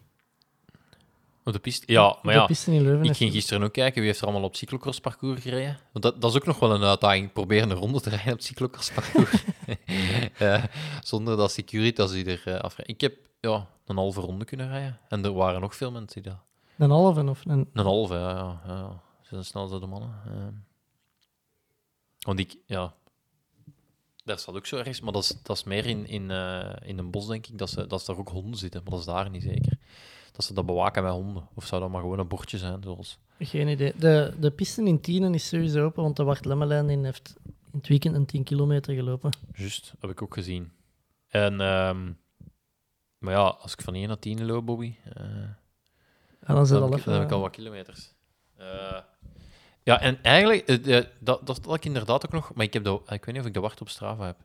Op de piste? Ja, maar ja. piste in Leuven Ik ging gisteren ook kijken wie heeft er allemaal op cyclocrossparcours gereden. Want dat, dat is ook nog wel een uitdaging. Proberen een ronde te rijden op het cyclocrossparcours. Eh, zonder dat Securitas die er uh, afrijdt. Ik heb ja, een halve ronde kunnen rijden. En er waren nog veel mensen die dat... Een halve of een... Een halve, ja. ja, ja. Ze zijn snel de mannen. want ik, ja... Daar staat ook zo ergens, maar dat is, dat is meer in, in, eh, in een bos, denk ik, dat, ze, dat ze daar ook honden zitten. Maar dat is daar niet zeker. Dat ze dat bewaken met honden. Of zou dat maar gewoon een bordje zijn, zoals... Geen idee. De, de piste in Tienen is sowieso open, want de Wart Lemmelijn heeft in het weekend een 10 kilometer gelopen. Juist, heb ik ook gezien. En, ehm, maar ja, als ik van 1 naar 10 loop, Bobby, eh, En dan zit dan, al heb ik, even... dan heb ik al wat kilometers. Eh, ja, en eigenlijk, eh, eh, dat, dat had ik inderdaad ook nog, maar ik, heb de, ik weet niet of ik de wacht op Strava heb.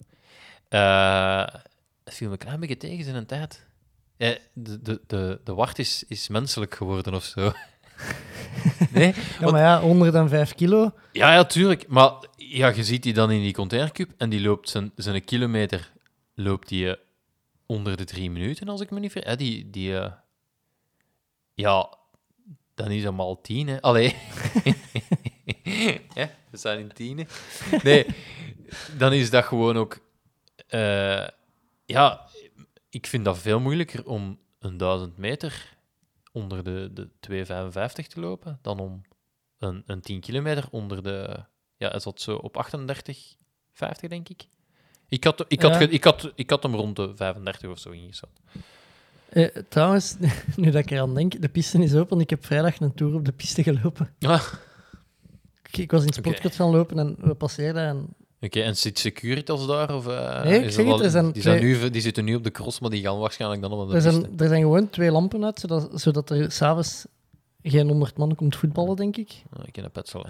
Eh het viel me een klein beetje tegen in een tijd. Eh, de, de, de, de wacht is, is menselijk geworden of zo. nee? ja, maar ja, 105 kilo. Ja, ja, tuurlijk. Maar ja, je ziet die dan in die containercube en die loopt zijn, zijn kilometer loopt die, eh, onder de drie minuten, als ik me niet ver... Eh, die, die, ja, dan is dat maar tien, hè. Allee. ja, we zijn in tien. Nee, dan is dat gewoon ook... eh, ja, ik vind dat veel moeilijker om een duizend meter onder de, de 2,55 te lopen dan om een, een 10 kilometer onder de. Ja, het zat zo op 38, 50, denk ik. Ik had, ik had, Ja. ik had, ik had hem rond de 35 of zo ingeschat. Eh, trouwens, nu dat ik eraan denk, de piste is open. Ik heb vrijdag een tour op de piste gelopen. Ah. Ik, ik was in het sportkot gaan lopen en we passeerden en Oké, en zit Securitas daar? Of, eh, Nee, ik zeg het, er zijn die, zijn nu, die zitten nu op de cross, maar die gaan waarschijnlijk dan op de er piste. zijn, er zijn gewoon twee lampen uit, zodat, zodat er s'avonds geen 100 man komt voetballen, denk ik. Ah, ik ken een petsel.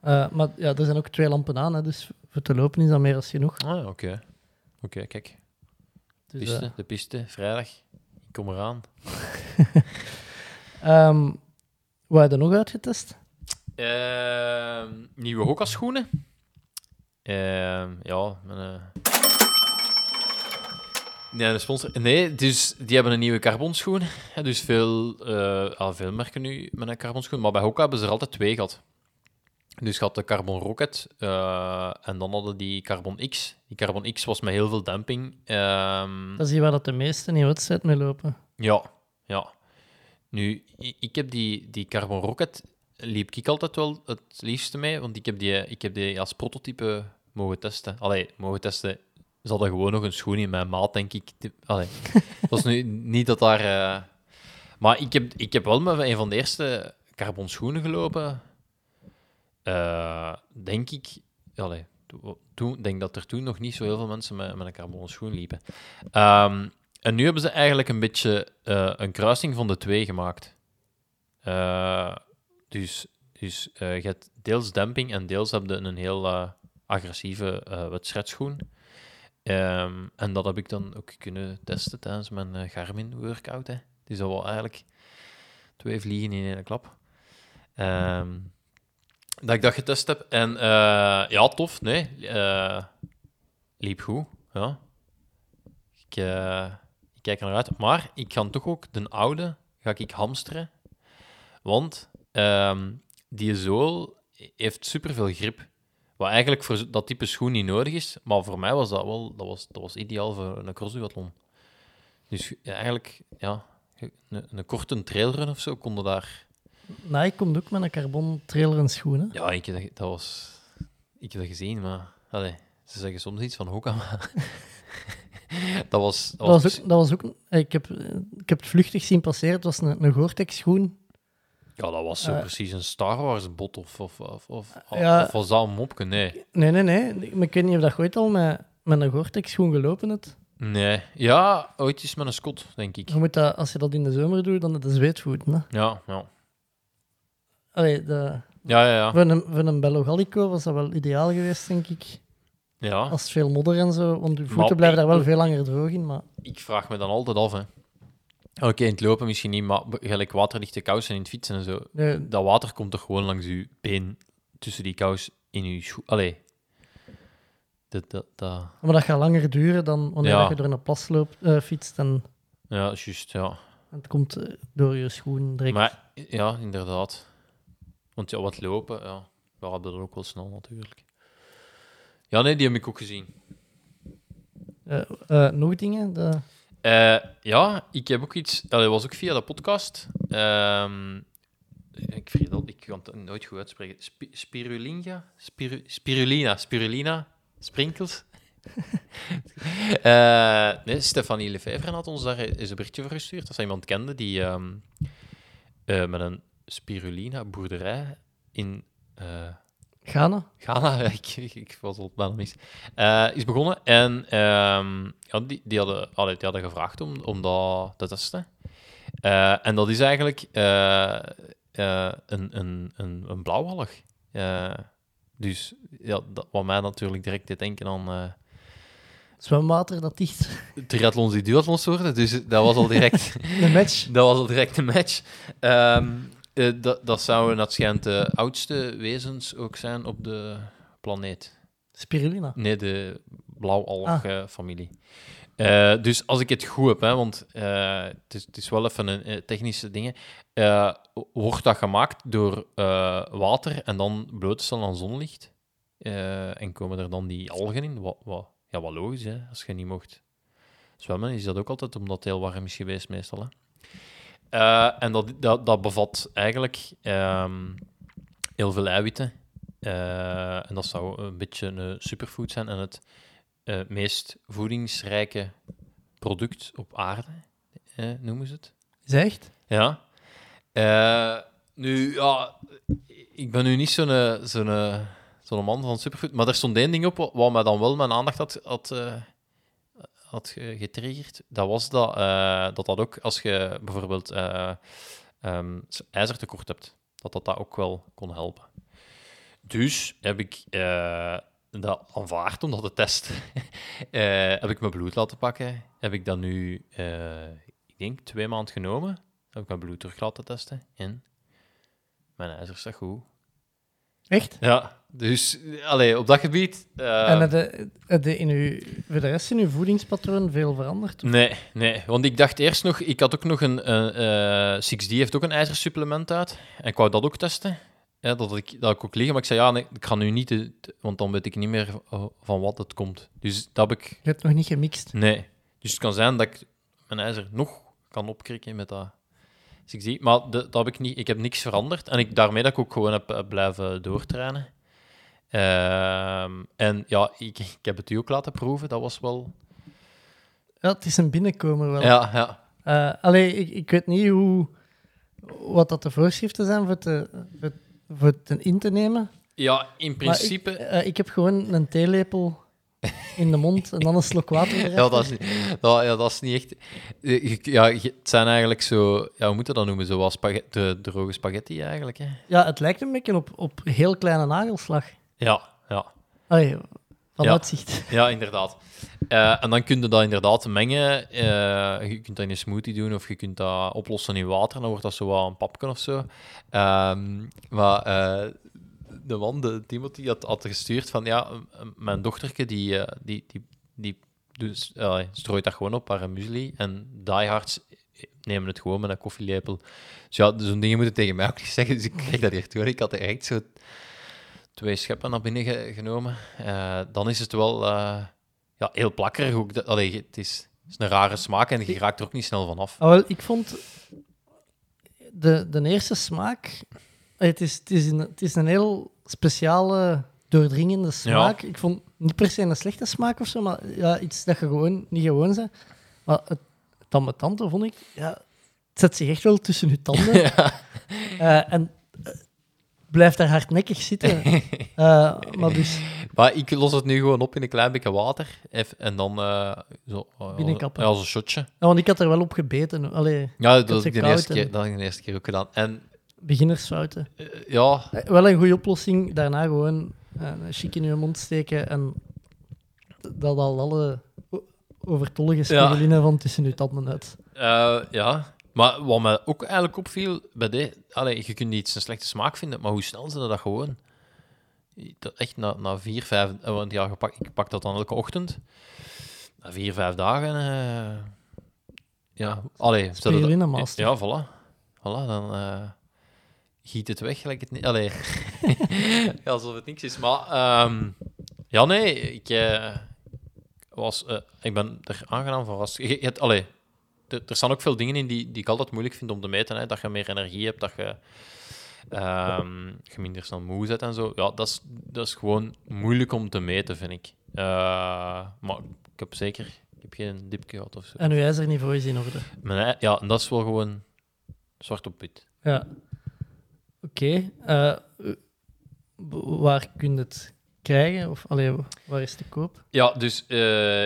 Eh, maar ja, er zijn ook twee lampen aan, hè, dus voor te lopen is dat meer dan genoeg. Ah, oké. Oké, kijk. Dus, Piste, eh, de piste, vrijdag. Ik kom eraan. ehm, wat heb je nog uitgetest? Ehm, nieuwe Hoka-schoenen. Ehm, ja, mijn, eh, Nee, de sponsor. Nee, dus die hebben een nieuwe carbonschoen. Ja, Dus veel, eh, ah, veel merken nu met een carbonschoen. Maar bij Hoka hebben ze er altijd twee gehad. Dus je had de Carbon Rocket eh, en dan hadden die Carbon X. Die Carbon X was met heel veel damping. Ehm, Dat is hier waar dat de meesten in wedstrijd mee lopen. ja, ja. Nu, ik heb die, die Carbon Rocket, liep ik altijd wel het liefste mee, want ik heb die, ik heb die als prototype mogen testen. Allee, mogen testen. Ze hadden gewoon nog een schoen in mijn maat, denk ik. Allee, dat was nu niet dat daar... eh, Maar ik heb, ik heb wel met een van de eerste carbon schoenen gelopen. Eh, denk ik... Allee, to- toen, denk dat er toen nog niet zo heel veel mensen met, met een carbon schoen liepen. Ehm, en nu hebben ze eigenlijk een beetje eh, een kruising van de twee gemaakt. Eh, dus dus eh, je hebt deels demping en deels heb je een heel eh, agressieve eh, wedstrijdschoen. Ehm, en dat heb ik dan ook kunnen testen tijdens mijn Garmin-workout. Dus dat wel eigenlijk twee vliegen in één klap. Ehm, dat ik dat getest heb. En ja, tof. Nee, liep goed. Ja. Ik, ik kijk er naar uit. Maar ik ga toch ook de oude ga ik hamsteren. Want ehm, die zool heeft superveel grip. Wat eigenlijk voor dat type schoen niet nodig is. Maar voor mij was dat wel dat was, dat was ideaal voor een crossduathlon. Dus ja, eigenlijk, ja, een, een korte trailrun of zo, konden daar... Nou, ik kom ook met een carbon trailer en schoenen. Ja, ik heb dat, dat was... Ik heb dat gezien, maar... Allee, ze zeggen soms iets van Hoka, maar... dat was... Dat Dat was was ook, dat was ook ik, heb, ik heb het vluchtig zien passeren. Het was een, een Gore-Tex schoen. Ja, dat was zo Eh, precies een Star Wars bot of, of, of, of, Ja. of was dat een mopje? Nee. Nee, nee, nee. Ik weet niet of dat ooit al met, met een Gore-Tex schoen gelopen hebt. Nee. Ja, ooit is met een Scot, denk ik. Je moet dat, als je dat in de zomer doet, dan het zweetvoeten. Hè? Ja, ja. Allee, de, Ja, ja, ja. voor, een, voor een Bello Gallico was dat wel ideaal geweest, denk ik. ja. Als het veel modder en zo. Want je voeten Maar- blijven daar wel veel langer droog in. Maar Ik vraag me dan altijd af, hè. Oké, in het lopen misschien niet, maar gelijk waterdichte kousen in het fietsen en zo. nee, Dat water komt toch gewoon langs je been, tussen die kous in je schoen. Allee. Dat, dat, dat... maar dat gaat langer duren dan wanneer Ja. je door een plas loopt, eh, fietst en, Ja, juist, ja. en het komt eh, door je schoen direct. Maar ja, inderdaad. Want ja, wat lopen, ja. We hadden dat ook wel snel natuurlijk. Ja, nee, die heb ik ook gezien. Eh, nog dingen? De... Eh, ja, ik heb ook iets. Dat was ook via de podcast. Ehm, ik vergeet dat, ik kan het nooit goed uitspreken. Spi- spirulina? Spiru- spirulina, spirulina, sprinkels. Eh, nee, Stefanie Lefevre had ons daar eens een berichtje voor gestuurd. Dat ze iemand kende die ehm, eh, met een spirulina boerderij in Ghana? Ghana, ik, ik, ik was al bijna mis, eh, is begonnen. En ehm, ja, die, die, hadden, allee, die hadden gevraagd om, om dat te testen. Eh, en dat is eigenlijk eh, een, een, een, een dus ja, dat, wat mij natuurlijk direct deed denken aan Zwemwater dat dicht. triathlons die duathlons worden. Dus dat was al direct... Een match. Dat was al direct een match. Ehm, eh, dat, dat zouden, dat schijnt, de oudste wezens ook zijn op de planeet. Spirulina. Nee, de blauwalg-familie. Eh, dus als ik het goed heb, hè, want eh, het, is, het is wel even een technische ding, eh, wordt dat gemaakt door water en dan bloot te stellen aan zonlicht. En komen er dan die algen in? Wat, wat, ja, wat logisch, hè, als je niet mocht zwemmen, is dat ook altijd omdat het heel warm is geweest, meestal. Hè. Eh, en dat, dat, dat bevat eigenlijk ehm, heel veel eiwitten. Eh, en dat zou een beetje een superfood zijn en het eh, meest voedingsrijke product op aarde, noemen ze het. Is echt? Ja. Nu, ja, ik ben nu niet zo'n zo'n zo'n man van superfood, maar er stond één ding op wat, mij dan wel mijn aandacht had, had, had ge- getriggerd. Dat was dat, eh, dat dat ook, als je bijvoorbeeld eh, ehm, ijzertekort hebt, dat dat, dat ook wel kon helpen. Dus heb ik eh, dat aanvaard om dat te testen. Eh, heb ik mijn bloed laten pakken. Heb ik dat nu, ik denk, twee maanden genomen. Heb ik mijn bloed terug laten testen. En mijn ijzer staat goed. Echt? Ja, dus allee, op dat gebied. eh, en heb je in uw, voor de rest in uw voedingspatroon veel veranderd? Nee, nee, want ik dacht eerst nog, ik had ook nog een, eh, eh, 6D heeft ook een ijzersupplement uit. En ik wou dat ook testen. Ja, dat, ik, dat ik ook liggen, maar ik zei ja, nee, ik ga nu niet, de- de- want dan weet ik niet meer eh, van wat het komt. Dus dat heb ik, Je hebt nog niet gemixt. nee. Dus het kan zijn dat ik mijn ijzer nog kan opkrikken met dat 6D. Maar de, dat heb ik niet, ik heb niks veranderd. En ik, daarmee dat ik ook gewoon heb eh, blijven doortrainen. Ehm, en ja, ik, ik heb het u ook laten proeven, dat was wel... Ja, het is een binnenkomer wel. Ja, ja. Eh, allee, ik, ik weet niet hoe, wat dat de voorschriften zijn voor, te, voor, voor het in te nemen. Ja, in principe... Ik, eh, ik heb gewoon een theelepel in de mond en dan een slok water. Ja, dat is, dat, ja, dat is niet echt... eh, je- Ja, het zijn eigenlijk zo... Ja, hoe moet je dat noemen? Zoals spaghetti, de droge spaghetti eigenlijk, hè? Ja, het lijkt een beetje op, op heel kleine nagelslag. Ja, ja. Allee, van Ja. uitzicht. Ja, inderdaad. Eh, en dan kun je dat inderdaad mengen. Eh, je kunt dat in een smoothie doen of je kunt dat oplossen in water. Dan wordt dat zo wat een papje of zo. Ehm, maar eh, de man, de Timothy, had, had gestuurd van... Ja, mijn dochterke, die, eh, die, die, die dus, eh, strooit dat gewoon op haar muesli. En diehards nemen het gewoon met een koffielepel. Dus ja, zo'n dingen moeten tegen mij ook niet zeggen. Dus ik kreeg dat hier toe. Ik had er echt zo twee scheppen naar binnen ge- genomen. Eh, dan is het wel eh, ja, heel plakkerig. Ook dat, allee, het is, is een rare smaak en je raakt er ook niet snel van af. Ah, wel, ik vond de, de eerste smaak. Het is, het, is een, het is een heel speciale, doordringende smaak. Ik vond niet per se een slechte smaak of zo, maar ja, iets dat je gewoon niet gewoon bent. Maar het, ambetant vond ik, ja, het zet zich echt wel tussen je tanden. Eh, en eh, blijft daar hardnekkig zitten. Eh, maar dus Maar ik los het nu gewoon op in een klein beetje water. En dan zo... Binnenkappen. Ja, als een shotje. ja, want ik had er wel op gebeten. Allee, Ja, dat, heb ik de eerste keer, dat heb ik de eerste keer ook gedaan. En beginnersfouten. eh, ja, Eh, Wel een goede oplossing. Daarna gewoon eh, een chic in je mond steken en dat al alle overtollige spirulina van tussen je tanden uit. eh, ja. Maar wat me ook eigenlijk opviel bij dit... Allee, je kunt niet een slechte smaak vinden, maar hoe snel ze dat gewoon... Echt na, na vier, vijf... Want ja, pak, ik pak dat dan elke ochtend. Na vier, vijf dagen... eh, ja, allee... master. Ja, voilà. Voilà, dan giet het weg gelijk het niet... Allee. alsof het niks is. Maar ehm, ja, nee, ik eh, was... eh, ik ben er aangenaam verrast. Je, je hebt, allee, er, staan ook veel dingen in die, die ik altijd moeilijk vind om te meten. Hè. Dat je meer energie hebt, dat je, je minder snel moe bent en zo. Ja, dat is, dat is gewoon moeilijk om te meten, vind ik. Eh, maar ik heb zeker... Ik heb geen dipje gehad of zo. En uw ijzerniveau is in orde. Mijn ja, en dat is wel gewoon zwart op wit. Ja. Oké. eh, waar kun je het krijgen? Of allee, waar is te koop? Ja, dus eh,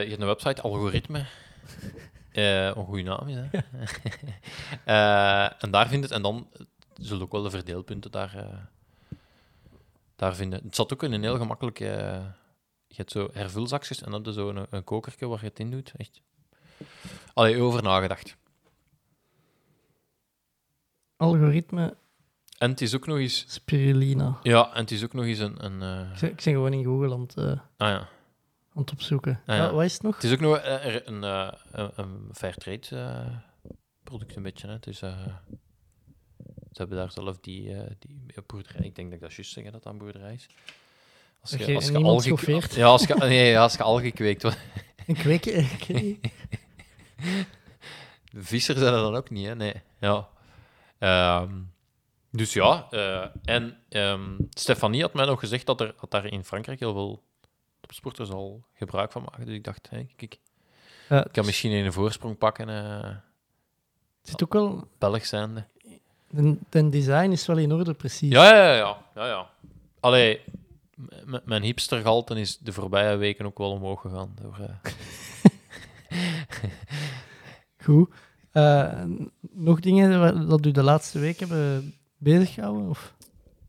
je hebt een website, Algoritme. Eh, een goede naam is, hè? En daar vind je het. En dan zullen ook wel de verdeelpunten daar, daar vinden. Het zat ook in een heel gemakkelijk... je hebt zo hervulzakjes en dan heb je zo een, een kokertje waar je het in doet. Echt. Allee, over nagedacht. Algoritme En het is ook nog eens... spirulina. Ja, en het is ook nog eens een... een eh, Ik ben, ik ben gewoon in Google aan het, eh, aan ah ja. het opzoeken. Ah, ja. Ja, wat is het nog? Het is ook nog eh, een, een, een fairtrade eh product, een beetje. Hè. Dus, ze hebben daar zelf die, die boerderij. Ik denk dat ik dat juist zeggen dat dat een boerderij is. Als Dat je, als je algen- schoffeert. Ja, als je, nee, ja, als je algen kweekt. wat- Een kweker. Visser zijn er dan ook niet, hè? Nee. Ja. Ehm, dus ja, eh, en ehm, Stefanie had mij nog gezegd dat er dat daar in Frankrijk heel veel topsporters al gebruik van maken. Dus ik dacht, kijk, ik kan misschien een voorsprong pakken, het zit ook wel... Belg zijnde. De, de design is wel in orde, precies. Ja, ja, ja. ja, ja. Allee, mijn hipstergehalte is de voorbije weken ook wel omhoog gegaan. Door, eh, Goed. Nog dingen dat u de laatste week hebben bezig gehouden? Of?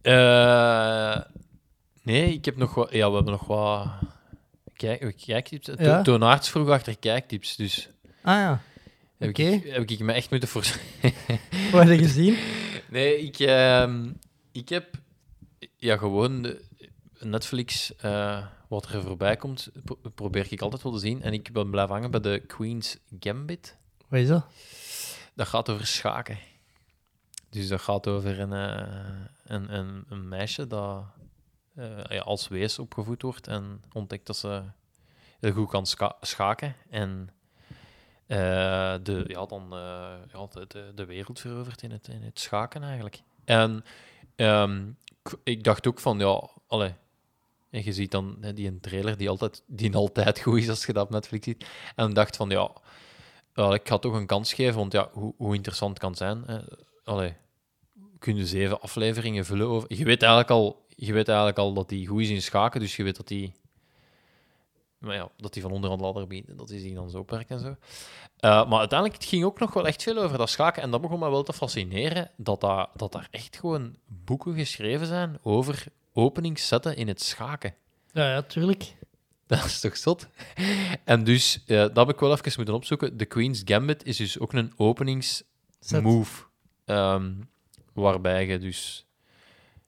Eh, nee, ik heb nog wat... Ja, we hebben nog wat... Kijk, kijktips. Ja? Toonaards vroeg achter kijktips, dus Ah ja, heb, Oké. ik, heb ik me echt moeten voor... wat heb je gezien? Nee, ik, ehm, ik heb ja, gewoon de Netflix, eh, wat er voorbij komt, pro- probeer ik altijd wel te zien. En ik ben blijven hangen bij de Queen's Gambit. Wat is dat? Dat gaat over schaken. Dus dat gaat over een, eh, een, een, een meisje dat eh, ja, als wees opgevoed wordt en ontdekt dat ze heel goed kan schaken. En eh, de, ja, dan eh, ja, de, de, wereld verovert in het, in het schaken eigenlijk. En ehm, ik, dacht ook van, ja, allee, en je ziet dan die een trailer die altijd, die altijd goed is als je dat op Netflix ziet. En dacht van, ja, ik ga toch een kans geven, want ja, hoe, hoe interessant kan het zijn. Hè? Allee, kun je zeven afleveringen vullen over... Je weet eigenlijk al, je weet eigenlijk al dat hij goed is in schaken, dus je weet dat hij... Maar ja, dat hij van onderhand ladder biedt, en dat hij zich dan zo werkt en zo. Eh, maar uiteindelijk, het ging ook nog wel echt veel over dat schaken. En dat begon me wel te fascineren, dat, dat, dat daar echt gewoon boeken geschreven zijn over openingszetten in het schaken. Ja, ja, tuurlijk. Dat is toch zot? En dus, eh, dat heb ik wel even moeten opzoeken. De Queen's Gambit is dus ook een openingsmove. Ehm, waarbij je dus...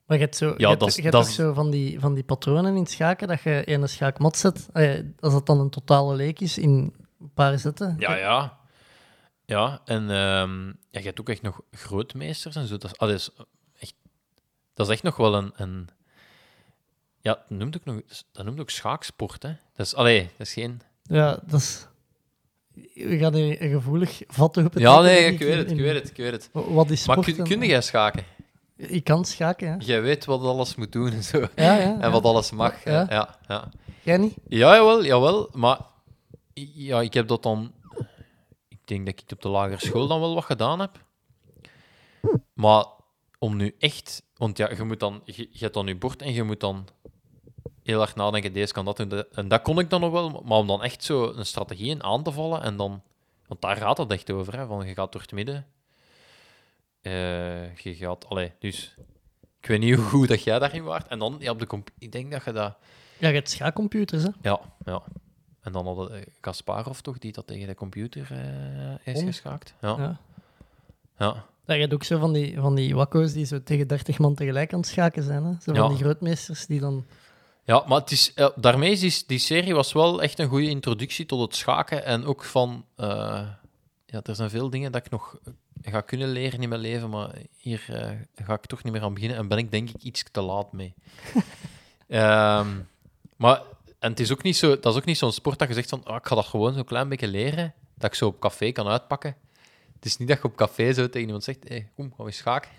Maar je hebt, zo, je Ja, hebt, je hebt ook zo van die, van die patronen in het schaken, dat je in een schaakmat zet, ja, als dat dan een totale leek is in een paar zetten. Ja, ja. Ja, en ehm, ja, je hebt ook echt nog grootmeesters en zo. Dat is, ah, dat is, echt, dat is echt nog wel een... een ja, dat noemt ook nog, dat noemt ook schaaksport, hè. Dat is, allee, dat is geen... Ja, dat is... We gaan hier een gevoelig vat open. Ja, trekken, nee, ik weet het, in- ik weet het, ik weet het. Wat is Maar kun, kun jij schaken? Ik kan schaken, ja. Jij weet wat alles moet doen en zo. Ja, ja. En wat alles mag. Ja. Ja, ja. ja. Jij niet? Ja, jawel, jawel. Maar ja, ik heb dat dan... Ik denk dat ik het op de lagere school dan wel wat gedaan heb. Maar om nu echt... Want ja, je, moet dan, je, je hebt dan je bord en je moet dan heel hard nadenken, deze kan dat doen. En dat kon ik dan nog wel. Maar om dan echt zo een strategie in aan te vallen en dan... Want daar gaat het echt over, hè. Van, je gaat door het midden. Eh, je gaat... Allee, dus... Ik weet niet hoe goed dat jij daarin waart. En dan, ja, op de comp- ik denk dat je dat... Ja, je hebt schaakcomputers, hè? Ja, ja. En dan hadden eh, Kasparov toch, die dat tegen de computer eh, is geschaakt. Ja. ja. Ja. Ja, je hebt ook zo van die, van die wakko's die zo tegen 30 man tegelijk aan het schaken zijn. Hè? Zo van Ja. die grootmeesters die dan... Ja, maar het is, eh, daarmee is die, die serie was wel echt een goede introductie tot het schaken. En ook van... eh, ja, er zijn veel dingen dat ik nog ga kunnen leren in mijn leven, maar hier eh, ga ik toch niet meer aan beginnen. En ben ik denk ik iets te laat mee. Ehm, maar... En het is ook niet zo, dat is ook niet zo'n sport dat je zegt van, ah, ik ga dat gewoon zo'n klein beetje leren, dat ik zo op café kan uitpakken. Het is niet dat je op café zo tegen iemand zegt, hey, kom, gaan we schaken.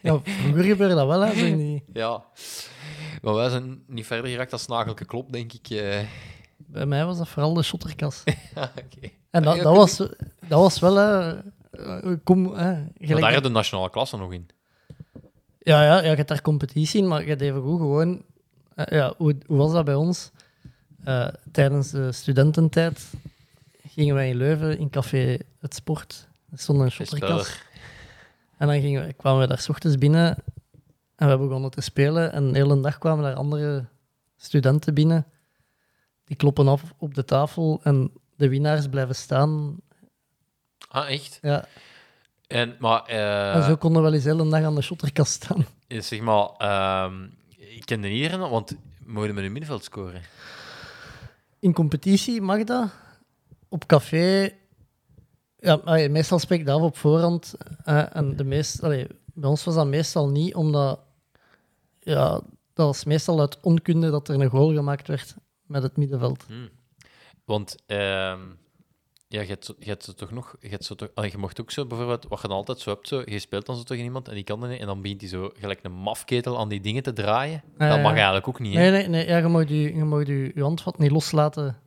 Ja, vroeger gebeurde dat wel, hè? Zo die... Ja. Maar wij zijn niet verder geraakt als nagelke klop, denk ik. eh. Bij mij was dat vooral de shotterkas. Ja, oké. En dat, dat, was, dat was wel... hè, eh, kom, hè, Maar gelijk daar heb je de nationale klasse nog in. Ja, ja, ja, je hebt daar competitie in, maar je hebt even goed gewoon... eh, ja, hoe, hoe was dat bij ons? Eh, tijdens de studententijd gingen wij in Leuven in café Het Sport. Er stond een shotterkas. En dan gingen we, kwamen we daar 's ochtends binnen en we begonnen te spelen. En de hele dag kwamen daar andere studenten binnen. Die kloppen af op de tafel en de winnaars blijven staan. Ah, echt? Ja. En, maar, eh, en zo konden we wel eens de hele dag aan de shotterkast staan. zeg maar, ehm, ik ken de hier, want mogen we met een middenveld scoren? In competitie mag dat. Op café... Ja, allee, meestal spreek ik dat op voorhand. eh, en de meest, allee, bij ons was dat meestal niet, omdat... Ja, dat was meestal uit onkunde dat er een goal gemaakt werd met het middenveld. Want ehm, ja, je, hebt, zo- je hebt zo toch nog... Je, hebt zo toch, allee, je mocht ook zo bijvoorbeeld, wat je dan altijd zo hebt, zo, je speelt dan zo tegen iemand en die kan dat niet, en dan begint hij zo gelijk een mafketel aan die dingen te draaien. Dat mag eigenlijk ook niet, hè? Nee, nee, nee. Ja, je mag je, je, mag je, je handvat niet loslaten.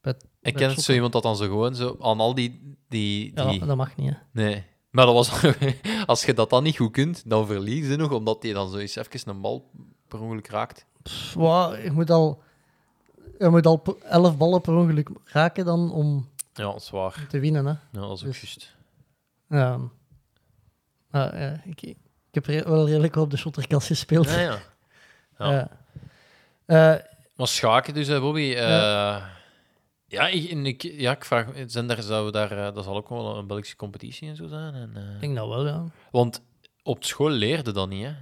Bij, Ik bij ken het zo iemand dat dan zo gewoon zo aan al die... die, Ja, die dat, dat mag niet, hè. Nee. Maar dat was, als je dat dan niet goed kunt, dan verlies je nog, omdat hij dan zo eens even een bal per ongeluk raakt. Pff, wauw, je moet al... Je moet al elf ballen per ongeluk raken dan om Ja, dat is waar. te winnen, hè. Ja, dat is ook Dus- juist. Ja. Maar, ja, ik, ik heb re- wel redelijk op de shotterkast gespeeld. Ja, ja. Ja. Eh, Maar schaken dus, hè, Bobby. eh, ja, ik, en ik, ja, ik vraag zijn daar, zou daar, eh, dat zal ook wel een Belgische competitie en zo zijn. En, eh, ik denk dat wel, ja. want op school leerde dat niet, hè?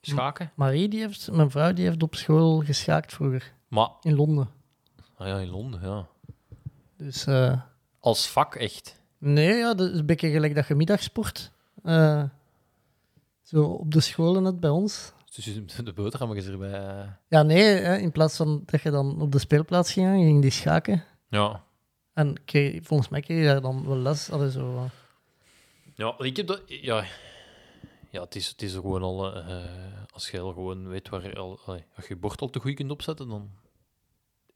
Schaken. Marie, die heeft, mijn vrouw, die heeft op school geschaakt vroeger. Maar, In Londen. ah ja, in Londen, ja. Dus... eh, Als vak echt. Nee, ja, dat is een beetje gelijk dat je middagsport. Eh, zo op de scholen net bij ons. Dus de boterhammetjes erbij. eh, Ja, nee, hè, in plaats van dat je dan op de speelplaats ging, je ging die schaken. ja. En kreeg, volgens mij kreeg je daar dan wel les. Allee, zo, eh. Ja, ik heb dat... Ja, ja het, is, het is gewoon al... eh, als je al gewoon weet waar... je Al, allee, als je je bord al te goed kunt opzetten, dan...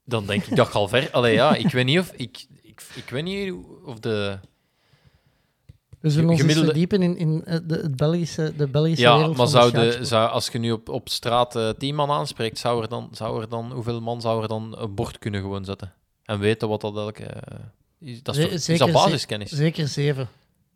Dan denk ik dat je al ver... Allee, ja, ik weet niet of... Ik, ik, ik weet niet of de... We zullen ons Gemiddelde- verdiepen in, in eh, de, het Belgische, de Belgische Ja, wereld maar van zou de zou, als je nu op, op straat eh, tien man aanspreekt, zou er, dan, zou er dan... Hoeveel man zou er dan een bord kunnen gewoon zetten? En weten wat dat elke... eh, is, dat is, toch, is zeker dat ze- basiskennis? Zeker zeven.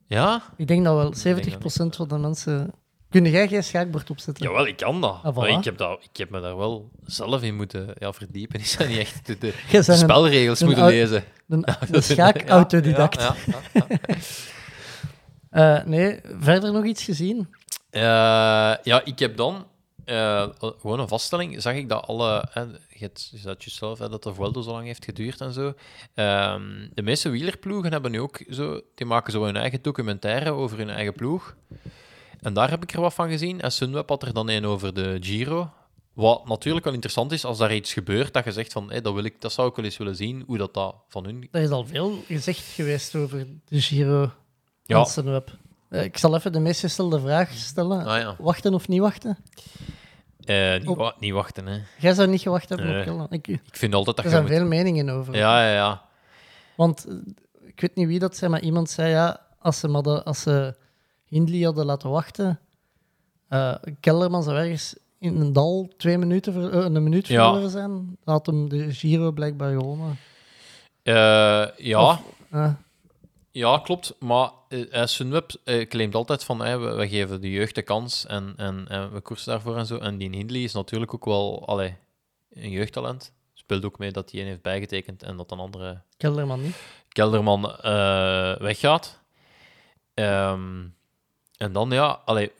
Ja? Ik denk dat wel denk 70% dat van de mensen... Kun jij geen schaakbord opzetten? Jawel, ik kan dat. Ah, voilà. Maar ik heb, dat, ik heb me daar wel zelf in moeten ja, verdiepen. Is dat niet echt de, spelregels een moeten lezen? een, een schaak-autodidact. Ja, ja, Eh, nee, verder nog iets gezien? Eh, ja, ik heb dan eh, gewoon een vaststelling. Zag ik dat alle. Hè, je zat jezelf hè, dat de Vuelta zo lang heeft geduurd en zo. Ehm, de meeste wielerploegen hebben nu ook zo. Die maken zo hun eigen documentaire over hun eigen ploeg. En daar heb ik er wat van gezien. En Sunweb had er dan een over de Giro. Wat natuurlijk wel interessant is, als daar iets gebeurt, dat je zegt van, hé, dat, wil ik, dat zou ik wel eens willen zien, hoe dat, dat van hun... Er is al veel gezegd geweest over de Giro Ja. Eh, Ik zal even de meest gestelde vraag stellen. Ah ja, Wachten of niet wachten? Eh, niet, Op- wa- niet wachten, hè. Jij zou niet gewacht hebben Nee. op Kellan. Ik, Ik vind altijd dat er zijn moet... veel meningen over. Ja, ja, ja. Want eh, ik weet niet wie dat zei, maar iemand zei ja, als ze, hadden, als ze Hindley hadden laten wachten, eh Kelderman zou ergens in een dal twee minuten ver, een minuut Ja. verloren zijn. Dan had hem de Giro blijkbaar gewonnen. Ja, Of- ja, klopt. Maar eh, Sunweb eh, claimt altijd van, we, we geven de jeugd de kans en, en, en we koersen daarvoor en zo. En die Hindley is natuurlijk ook wel allee, een jeugdtalent. Speelt ook mee dat hij een heeft bijgetekend en dat een andere Kelderman niet. Kelderman weggaat. Ehm, en dan, ja, allee,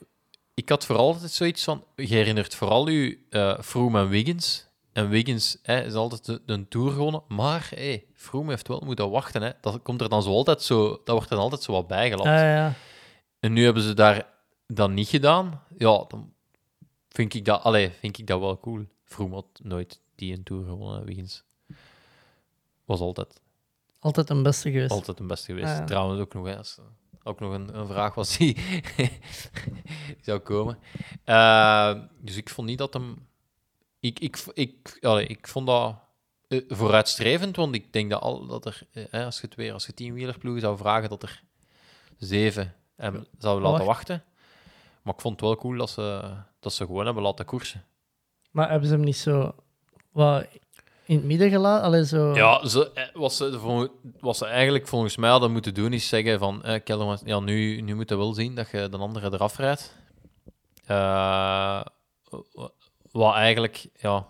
ik had vooral altijd zoiets van... Je herinnert vooral u Froome en Wiggins. En Wiggins hè, is altijd de, de Tour gewonnen. Maar hey, Froome heeft wel moeten wachten. Hè. Dat komt er dan zo altijd zo... Dat wordt er dan altijd zo wat bijgelapt. Ja, ja. En nu hebben ze daar dan niet gedaan. Ja, dan vind ik dat, allee, vind ik dat wel cool. Froome had nooit die een Tour gewonnen, Wiggins. Was altijd Altijd een beste geweest. altijd een beste geweest. Ah, ja. Trouwens, ook nog, hè, als, ook nog een, een vraag was die, die zou komen. Eh, dus ik vond niet dat hem. Ik, ik, ik, allee, ik vond dat eh, vooruitstrevend, want ik denk dat, al, dat er, eh, als je het weer, als je tien wielerploegen zou vragen, dat er zeven hem zouden laten Wacht. wachten. Maar ik vond het wel cool dat ze, dat ze gewoon hebben laten koersen. Maar hebben ze hem niet zo wat in het midden gelaten? Allee, zo... Ja, ze, eh, wat, ze, wat ze eigenlijk volgens mij hadden moeten doen, is zeggen van... Eh, Kelderman, ja, nu, nu moet je wel zien dat je de andere eraf rijdt. Eh, wat eigenlijk, ja...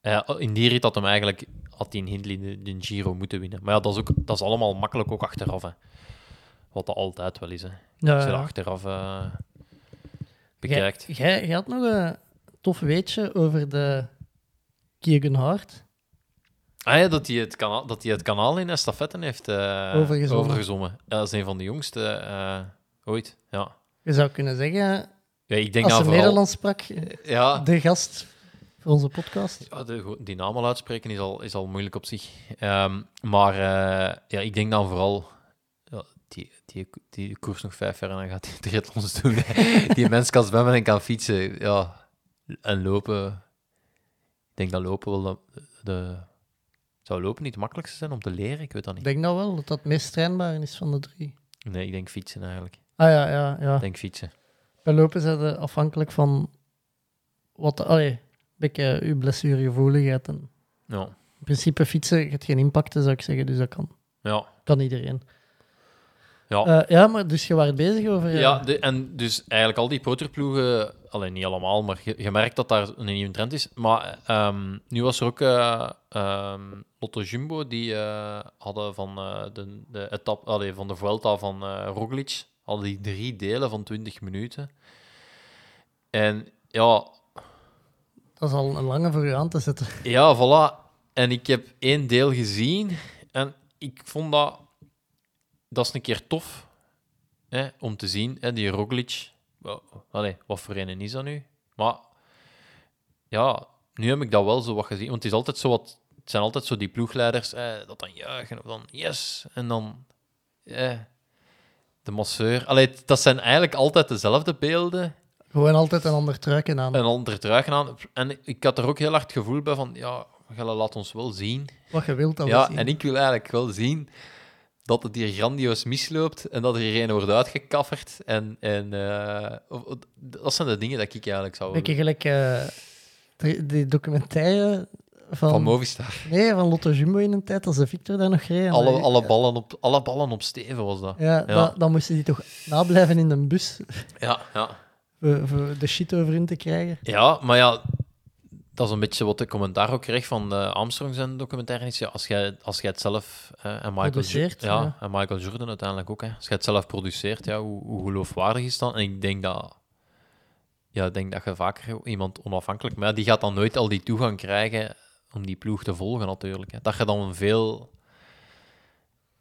eh, in die rit had hem eigenlijk... Had die Hindley de, de Giro moeten winnen. Maar ja, dat is, ook, dat is allemaal makkelijk ook achteraf, hè. Wat dat altijd wel is, hè. Ja, Als je dat achteraf eh, bekijkt. jij, had nog een tof weetje over de Kiergenhard. Ah ja, dat hij het kanaal, dat hij het kanaal in estafetten heeft eh Overgezongen. overgezongen. Ja, dat is een van de jongste ooit, ja. Je zou kunnen zeggen, Ja, ik denk als ze vooral... Nederlands sprak, Ja, de gast voor onze podcast. ja de, die naam al uitspreken is al, is al moeilijk op zich. Ehm, maar eh, ja, ik denk dan vooral... Ja, die, die, die koers nog vijf jaar en dan gaat hij triathlons doen. die mens kan zwemmen en kan fietsen. Ja, en lopen... Ik denk dat lopen wel de... de zou lopen niet het makkelijkste zijn om te leren? Ik weet dat Ik niet. denk dat wel, dat dat het meest trainbaar is van de drie. Nee, ik denk fietsen eigenlijk. Ah ja, ja, ja. Ik denk fietsen. Bij lopen zijn ze afhankelijk van wat, allee, een beetje uw blessuregevoeligheid. En Ja. in principe fietsen, je hebt geen impact, zou ik zeggen, dus dat kan, Ja. kan iedereen. Ja. Eh, ja, maar dus je was bezig over... eh, Ja, de, en dus eigenlijk al die proterploegen, alleen niet allemaal, maar je, je merkt dat daar een nieuwe trend is. Maar ehm, nu was er ook eh ehm, Lotto Jumbo, die eh, hadden van, eh, de, de etappe, allee, van de Vuelta van eh Roglic, hadden die drie delen van 20 minuten. En ja, Dat is al een lange voor u aan te zetten. ja, voilà. En ik heb één deel gezien en ik vond dat... Dat is een keer tof hè, om te zien, hè, die Roglic. Allee, wat voor een is dat nu? Maar ja, nu heb ik dat wel zo wat gezien. Want het, is altijd zo wat, het zijn altijd zo die ploegleiders dat dan juichen of dan yes. En dan eh, de masseur. Allee, dat zijn eigenlijk altijd dezelfde beelden Gewoon altijd een ander truiken aan. een ander truiken aan. En ik had er ook heel hard het gevoel bij van, ja, Gelle, laat ons wel zien. Wat je wilt dat we Ja, zien. en ik wil eigenlijk wel zien dat het hier grandioos misloopt en dat er hier een wordt uitgekafferd. En, en eh, dat zijn de dingen dat ik eigenlijk zou Beetje willen. gelijk eh, die documentaire van... Van Movistar. Nee, van Lotto Jumbo in een tijd, als de Victor daar nog reed. Alle, alle, ballen op, alle ballen op Steven was dat. Ja, Ja. Dan, dan moesten die toch nablijven in de bus Ja, ja. voor, voor de shit over in te krijgen. Ja, maar ja, dat is een beetje wat de commentaar ook kreeg van de Armstrong zijn documentaire. Is, ja, als, jij, als jij het zelf eh, en, Michael Produceert, ja, ja. en Michael Jordan uiteindelijk ook. Hè, als jij het zelf produceert, ja, hoe, hoe geloofwaardig is dat? En ik denk dat, ja, ik denk dat je vaker iemand onafhankelijk... Maar ja, die gaat dan nooit al die toegang krijgen om die ploeg te volgen natuurlijk. Hè. Dat je dan een veel,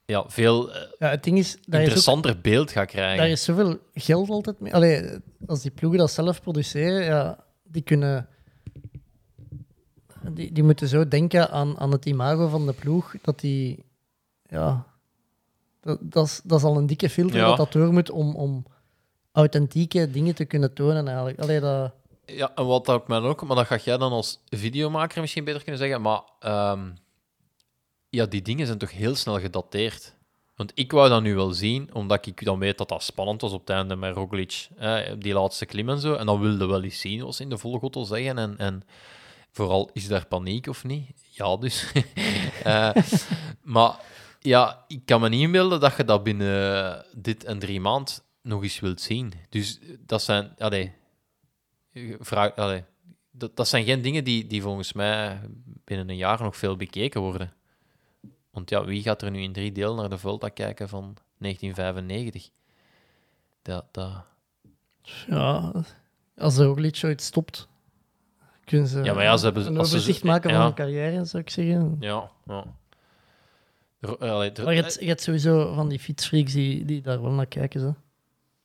ja, veel eh, Ja, het ding is, ook, interessanter beeld gaat krijgen. daar is zoveel geld altijd mee. Allee, als die ploegen dat zelf produceren, ja, die kunnen die, die moeten zo denken aan, aan het imago van de ploeg, dat die... Ja... Dat, dat, is, dat is al een dikke filter Ja. dat dat door moet om, om authentieke dingen te kunnen tonen, eigenlijk. Allee, dat... Ja, en wat ook mij ook, maar dat ga jij dan als videomaker misschien beter kunnen zeggen, maar ehm, ja, die dingen zijn toch heel snel gedateerd. Want ik wou dat nu wel zien, omdat ik dan weet dat dat spannend was op het einde met Roglic, hè, die laatste klim en zo. En dan wilde wel eens zien, ze in de volle gottel zeggen. En, en vooral, is daar paniek of niet? Ja, dus. Eh, maar ja, ik kan me niet inbeelden dat je dat binnen dit en drie maand nog eens wilt zien. Dus dat zijn... Allee, vraag, allee, dat, dat zijn geen dingen die, die volgens mij binnen een jaar nog veel bekeken worden. Want ja, wie gaat er nu in drie delen naar de Vuelta kijken van 1995? Dat, dat... Ja, als de Roglic ooit stopt, kunnen ze, Ja, maar ja, ze hebben- een ze- overzicht maken van hun carrière, zou ik zeggen. Ja, ja. Allee, Maar je hebt, je hebt sowieso van die fietsfreaks die, die daar wel naar kijken. Zo.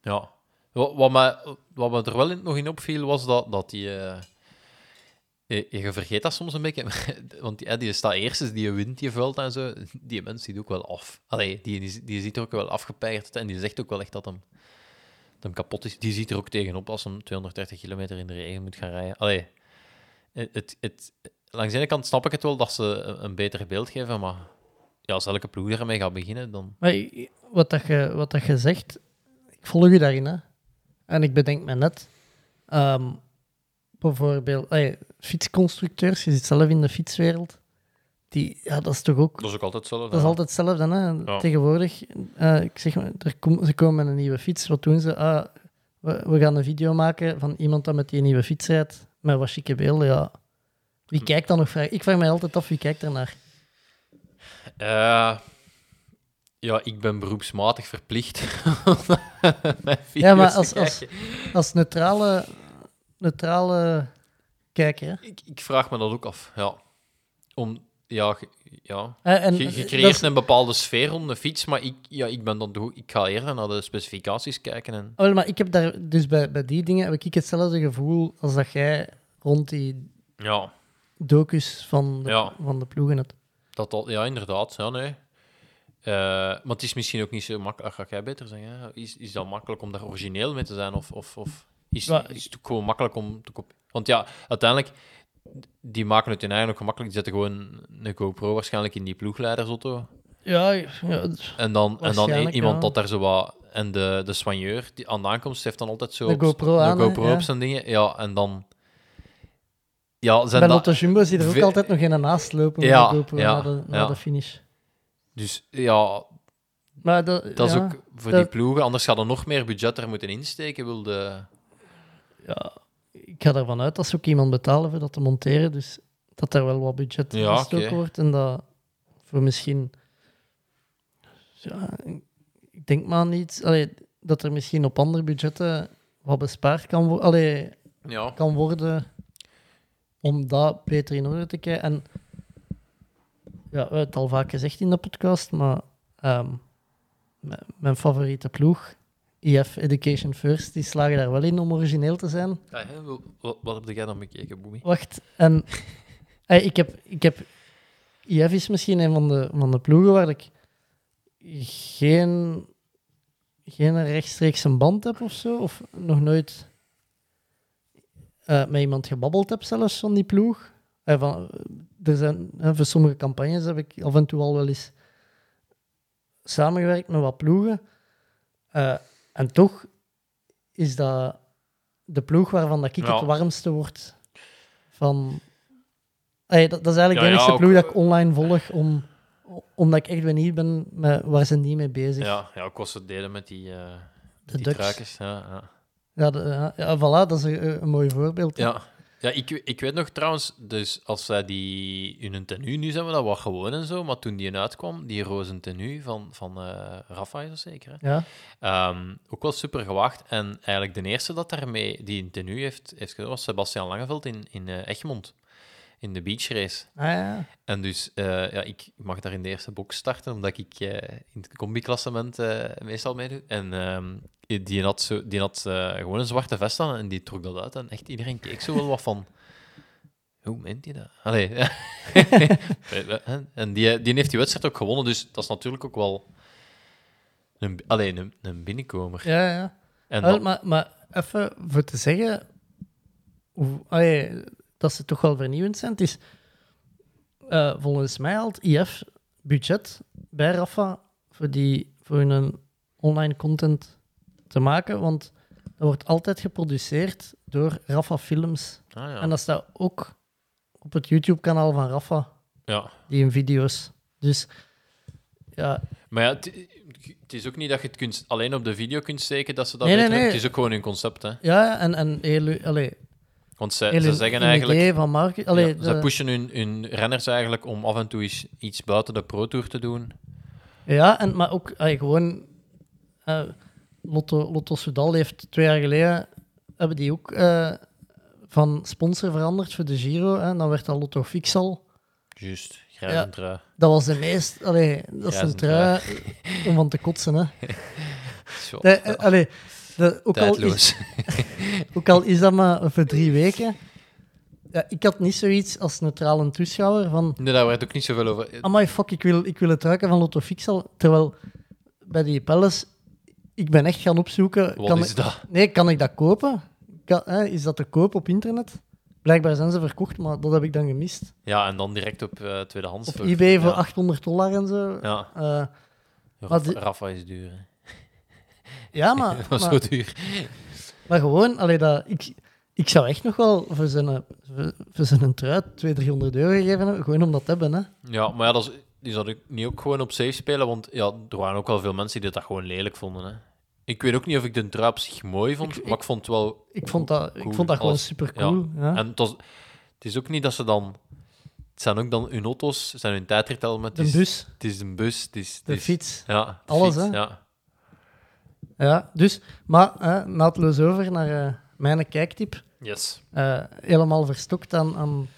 Ja. Wat, wat, mij, wat me er wel in, nog in opviel, was dat, dat die... eh, je, je vergeet dat soms een beetje, want die, eh, die staat eerst, die wint die veld en zo. Die mens ziet ook wel af. Allee, die, die, ziet er ook wel afgepeigerd en die zegt ook wel echt dat hem, dat hem kapot is. Die ziet er ook tegenop als hem 230 kilometer in de regen moet gaan rijden. Allee, het, het, langs de ene kant snap ik het wel dat ze een, beter beeld geven, maar ja, als elke ploeg ermee gaat beginnen, dan... Maar wat, dat je, wat dat je zegt, ik volg je daarin. Hè. En ik bedenk me net, ehm, bijvoorbeeld, ey, fietsconstructeurs, je zit zelf in de fietswereld, die, ja, dat is toch ook Dat is ook altijd hetzelfde. Dat is altijd hetzelfde. Hè? Ja. Tegenwoordig, eh, ik zeg maar, er kom, ze komen met een nieuwe fiets. Wat doen ze? Ah, we, we gaan een video maken van iemand dat met die nieuwe fiets rijdt, met wat chique beelden. Ja. Wie kijkt dan nog? Vraag? Ik vraag mij altijd af, wie kijkt ernaar? Eh, ja, ik ben beroepsmatig verplicht. Ja, maar als, als, als neutrale, neutrale kijker. Ik, ik vraag me dat ook af. Ja. Om, ja, ja. Eh, en, Je, creëert is- een bepaalde sfeer rond de fiets, maar ik, ja, ik, ben dan ik ga eerder naar de specificaties kijken. En, Oh, maar ik heb daar, dus bij, bij die dingen heb ik hetzelfde gevoel als dat jij rond die ja, docus van de, Ja. van de ploegen hebt. dat, dat, ja, inderdaad. Ja, nee. Eh, maar het is misschien ook niet zo makkelijk. Ga jij beter zeggen? hè? Is, is dat makkelijk om daar origineel mee te zijn? Of, of, of is, is het ook gewoon makkelijk om te kopiëren? Want ja, uiteindelijk, die maken het hun eigen ook gemakkelijk. Die zetten gewoon een GoPro waarschijnlijk in die ploegleidersauto. Ja, ja, En dan, en dan iemand ja. dat daar zo wat... En de, de soigneur die aan de aankomst heeft dan altijd zo... De op- GoPro aan, De hè, GoPro ja. op zijn dingen. Ja, en dan... Ja, zijn Bij. Lotto Jumbo zie je er ook altijd nog een naast lopen Ja, de GoPro ja, na, de, na ja. de finish. Dus ja, Maar dat, dat is ja, ook voor dat- die ploegen. Anders gaat er nog meer budget er moeten insteken. Wil de... ja, ik ga ervan uit dat ze ook iemand betalen voor dat te monteren, dus dat er wel wat budget Ja, gestoken wordt en dat voor misschien... Ja, ik denk maar niet... Allee, dat er misschien op andere budgetten wat bespaard kan, wo- allee, Ja, kan worden om dat beter in orde te krijgen. En ja, we hebben het al vaak gezegd in de podcast, maar ehm, mijn favoriete ploeg, EF Education First, die slagen daar wel in om origineel te zijn. Ja, hè, wel- wat, wat heb jij dan bekeken, Boemi? Wacht, en eh, ik heb, ik heb IF is misschien een van de, van de ploegen waar ik geen, geen rechtstreeks een band heb of zo, of nog nooit eh, met iemand gebabbeld heb zelfs van die ploeg. Eh, van, er zijn, voor sommige campagnes heb ik af en toe al wel eens samengewerkt met wat ploegen. Eh, en toch is dat de ploeg waarvan dat ik Ja. het warmste word van... Dat, dat is eigenlijk Ja, de enige ook- ploeg dat ik online volg, om, omdat ik echt benieuwd ben met waar ze niet mee bezig. Ja, ja, ik was het deden met die, eh de die. Ja, ja. Ja, de- voilà, dat is een, een mooi voorbeeld. Ja, ja ik, ik weet nog trouwens, dus als zij die in een tenue, nu zijn we dat wat gewoon en zo, maar toen die uitkwam, die roze tenue van, van eh Rafa is dat zeker, hè? Ja. Ehm, ook wel super gewaagd. En eigenlijk de eerste dat daarmee die een tenue heeft, heeft gedaan, was Sebastian Langeveld in, in eh, Egmond, in de beachrace. Ah, ja. En dus, eh, ja, ik mag daar in de eerste box starten, omdat ik eh, in het combi-klassement eh, meestal meedoe. En ehm, die had, zo, die had gewoon een zwarte vest aan en die trok dat uit. En echt iedereen keek zo wel wat van... Hoe meent hij dat? Allee, en die, die heeft die wedstrijd ook gewonnen, dus dat is natuurlijk ook wel een, allee, een, een binnenkomer. Ja, ja. En Wel, dan- maar, maar even voor te zeggen hoe, allee, dat ze toch wel vernieuwend zijn. Het is eh, volgens mij al het IF budget bij Rafa voor, die, voor hun online content te maken, want dat wordt altijd geproduceerd door Rafa Films. Ah, ja. En dat staat ook op het YouTube-kanaal van Rafa, ja. die in video's. Dus ja, Maar ja, het, is ook niet dat je het kunt, alleen op de video kunt steken dat ze dat Nee, nee, nee. Het is ook gewoon hun concept. Hè. ja en, en heel, allee, Want ze, heel ze hun- zeggen eigenlijk... van market, allee, ja, ze pushen hun, hun renners eigenlijk om af en toe eens iets buiten de Pro Tour te doen. Ja, en, maar ook allee, gewoon. eh, Lotto, Lotto Soudal heeft twee jaar geleden. hebben die ook eh, van sponsor veranderd voor de Giro. Hè. Dan werd dat Lotto Fixal. Juist, grijze Ja. Dat was de meest. Allee, dat is een trui om van te kotsen. Hè. Zo, De, eh, allee, de, ook, al is, ook al is dat maar voor drie weken. Ja, ik had niet zoiets als neutrale toeschouwer van. Nee, daar werd ook niet zoveel over. Amai, fuck, ik wil, ik wil het ruiken van Lotto Fixal. Terwijl bij die Pelles, ik ben echt gaan opzoeken. Wat kan is ik, dat? Nee, kan ik dat kopen? Kan, hè, is dat te koop op internet? Blijkbaar zijn ze verkocht, maar dat heb ik dan gemist. Ja, en dan direct op eh, tweedehands. Op voor- eBay voor ja. 800 dollar en zo. Ja, Eh, Rafa, Maar die- Rafa is duur. Hè. Ja, maar, Dat was maar, zo duur. maar gewoon, allee, dat, ik, ik zou echt nog wel voor zijn, voor, zijn trui 200, 300 euro gegeven hebben, gewoon om dat te hebben. Hè. Ja, maar ja, dat is, die zou ik niet ook gewoon op safe spelen, want ja, er waren ook wel veel mensen die dat gewoon lelijk vonden. Hè. Ik weet ook niet of ik de trui op zich mooi vond, Ik- maar ik vond het wel... Ik vond dat, ik vond dat gewoon alles. super cool. Ja. En het, was, het is ook niet dat ze dan... Het zijn ook dan hun auto's, het zijn hun tijdrithelmen. Het De is, bus, Het is een bus, het is... het de is- fiets. Ja, de Alles, fiets, hè. Ja. Ja, dus, maar hè, naadloos over naar eh, mijn kijktip. Yes. Eh, helemaal verstokt aan, aan,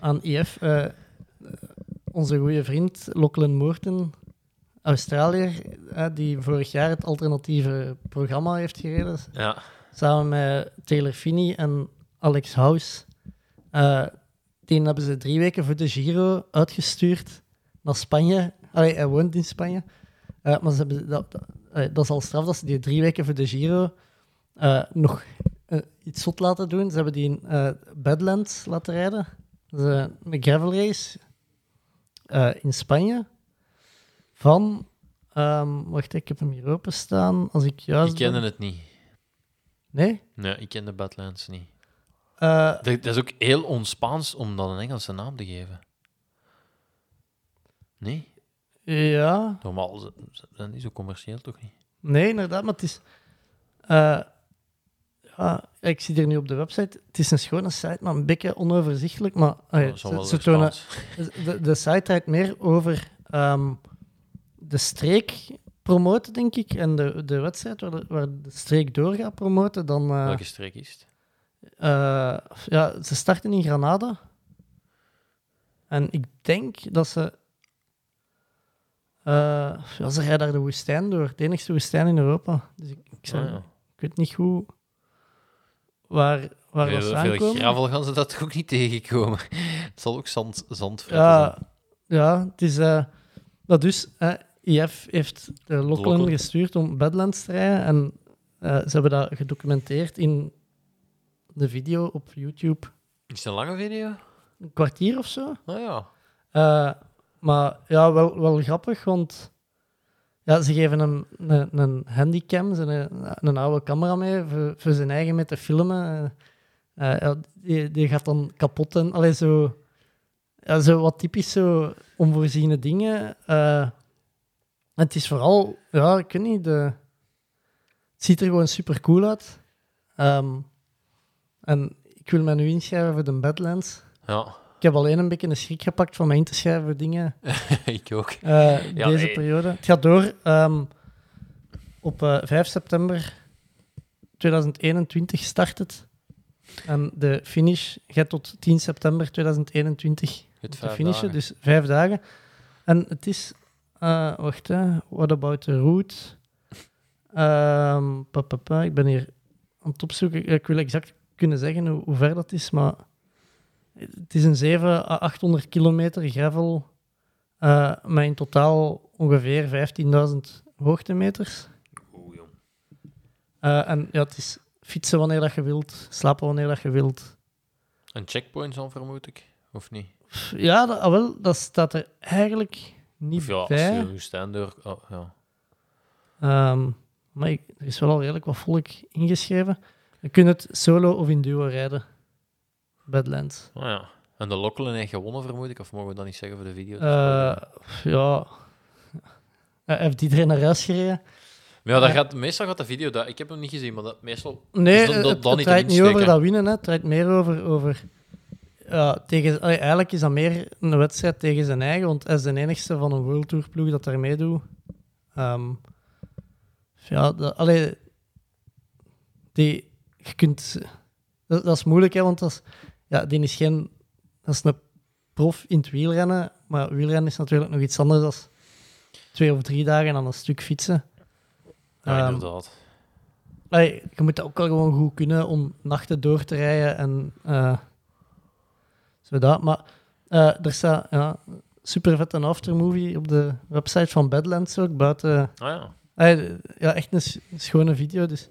aan IF. Eh, onze goede vriend Lachlan Moorten, Australiër, die vorig jaar het alternatieve programma heeft gereden, Ja. samen met Taylor Finney en Alex House. Die hebben ze drie weken voor de Giro uitgestuurd naar Spanje. Allee, hij woont in Spanje. Maar ze hebben, dat, dat, eh, dat is al straf dat ze die drie weken voor de Giro eh, nog eh, iets zot laten doen. Ze hebben die in Badlands laten rijden. Eh, een gravel race in Spanje. Van, ehm, wacht, ik heb hem hier openstaan. Als ik juist Ik kende ben- het niet. Nee? Nee, ik ken de Badlands niet. Dat, dat is ook heel onspaans om dan een Engelse naam te geven. Nee? Ja, Normaal ze- ze zijn niet zo commercieel, toch niet? nee, inderdaad, maar het is... eh, ja, ik zie er nu op de website. Het is een schone site, maar een beetje onoverzichtelijk. Maar ja, ze, tonen, de site draait meer over ehm, de streek promoten, denk ik. En de, de wedstrijd waar de, waar de streek door gaat promoten. Dan, eh, Welke streek is het? eh, ja, ze starten in Granada. En ik denk dat ze... eh, ja, ze rijden daar de woestijn door. De enigste woestijn in Europa. Dus ik, ik, zou- Ah, ja. ik weet niet hoe... Waar, waar dat Veel, veel aankomen. gravel gaan ze dat ook niet tegenkomen. Het zal ook zand, zandfretten Ja, zijn. ja, het is... eh dat dus, eh, IF heeft de Lachlan. gestuurd om Badlands te rijden. En eh, ze hebben dat gedocumenteerd in de video op YouTube. Is het een lange video? Een kwartier of zo. Nou ja. Maar ja, wel, wel grappig, want ja, ze geven hem een, een handycam, zijn een, een oude camera mee, voor, voor zijn eigen mee te filmen. Eh, eh, die, die gaat dan kapot en allee, zo, zo wat typisch zo onvoorziene dingen. Eh, het is vooral, ja, ik weet niet, de, het ziet er gewoon super cool uit. Ehm, en ik wil mij nu inschrijven voor de Badlands. Ja, Ik heb alleen een beetje een schrik gepakt van mij in te schrijven voor dingen ik ook. eh, Ja, deze nee. periode. Het gaat door ehm, op eh, 5 september 2021 start het. En de finish gaat tot 10 september 2021 Het te finishen, dagen. dus vijf dagen. En het is, eh, wacht hè, what about the route? Pa, pa, pa, ik ben hier aan het opzoeken. Ik wil exact kunnen zeggen hoe, hoe ver dat is, maar Het is een 700 à 800 kilometer gravel, eh met in totaal ongeveer 15.000 hoogtemeters. Oeh, jong. Eh, en ja, het is fietsen wanneer dat je wilt, slapen wanneer dat je wilt. Een checkpoint dan, vermoed ik. Of niet? Ja, dat, ah, wel, dat staat er eigenlijk niet ja, als bij. je woestijn door... Oh, ja. Ehm, maar ik- er is wel al redelijk wat volk ingeschreven. Je kunt het solo of in duo rijden. Badlands. Oh, ja. En de Lokkelen heeft gewonnen, vermoed ik. Of mogen we dat niet zeggen voor de video? Eh, ja. Hij heeft iedereen naar huis gereden. Maar ja, dat ja. gaat, meestal gaat de video... Dat, ik heb hem niet gezien, maar dat, meestal... Nee, dan- het, het niet draait niet over dat winnen. Hè. Het draait meer over... over ja, tegen, eigenlijk is dat meer een wedstrijd tegen zijn eigen, want hij is de enigste van een World Tour ploeg dat daar meedoet. Ehm, ja, dat, allee, die, je kunt, dat, dat is moeilijk, hè, want dat is, ja, die is geen... Dat is een prof in het wielrennen, maar wielrennen is natuurlijk nog iets anders dan twee of drie dagen aan een stuk fietsen. Ja, Ehm, inderdaad. Allee, je moet dat ook wel gewoon goed kunnen om nachten door te rijden en eh zo dat. Maar eh, er staat ja, super vet een aftermovie op de website van Badlands ook. Buiten, Ah ja. Allee, ja, echt een schone video. Dus,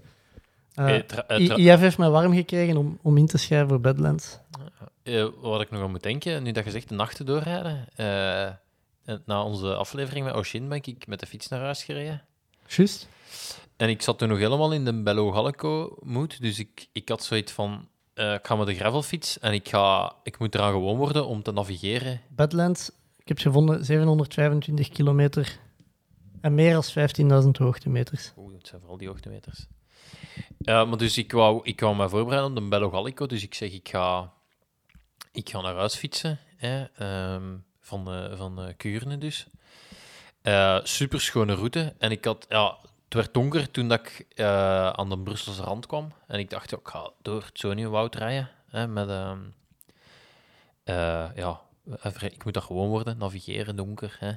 eh, tra- eh, I- tra- IF heeft mij warm gekregen om, om in te schrijven voor Badlands. Eh, wat ik nog aan moet denken, nu dat je zegt de nachten doorrijden. eh, eh, na onze aflevering met Oshin ben ik met de fiets naar huis gereden. Juist. En ik zat toen nog helemaal in de Bello Gallico mood. Dus ik, ik had zoiets van: eh, ik ga met de gravelfiets en ik, ga, ik moet eraan gewoon worden om te navigeren. Badlands, ik heb gevonden, 725 kilometer en meer dan 15.000 hoogtemeters. Oeh, dat zijn vooral die hoogtemeters. Ja, maar dus ik wou, ik wou me voorbereiden op de Bello Gallico. Dus ik zeg: ik ga, ik ga naar huis fietsen. Hè, ehm, van eh, van eh, Kuurne dus. super schone route. En ik had, ja, het werd donker toen dat ik eh, aan de Brusselse rand kwam. En ik dacht, ik ga door het Zoniewoud rijden. Hè, met, ehm, eh, ja, ik moet dat gewoon worden, navigeren, donker. Hè.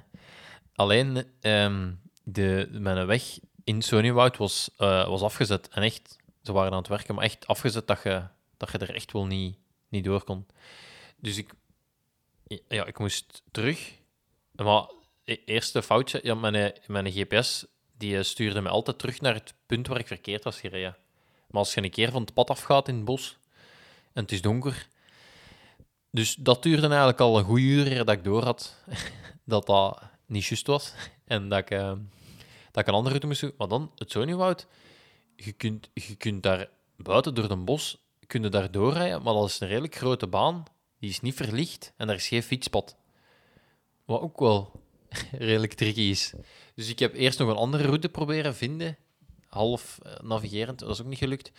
Alleen, ehm, de, mijn weg in Zoniewoud was, eh, was afgezet. En echt, ze waren aan het werken, maar echt afgezet dat je, dat je er echt wel niet, niet door kon. Dus ik, ja, ik moest terug. Maar e- eerste foutje, ja, mijn, mijn GPS die eh, stuurde me altijd terug naar het punt waar ik verkeerd was gereden. Maar als je een keer van het pad afgaat in het bos en het is donker. Dus dat duurde eigenlijk al een goede uur dat ik door had dat dat niet juist was. En dat ik, eh, dat ik een andere route moest doen. Maar dan, het Zoniewoud, je kunt, je kunt daar buiten door een bos kun je daar doorrijden, maar dat is een redelijk grote baan. Die is niet verlicht en daar is geen fietspad. Wat ook wel redelijk tricky is. Dus ik heb eerst nog een andere route proberen vinden. Half eh, navigerend, dat is ook niet gelukt.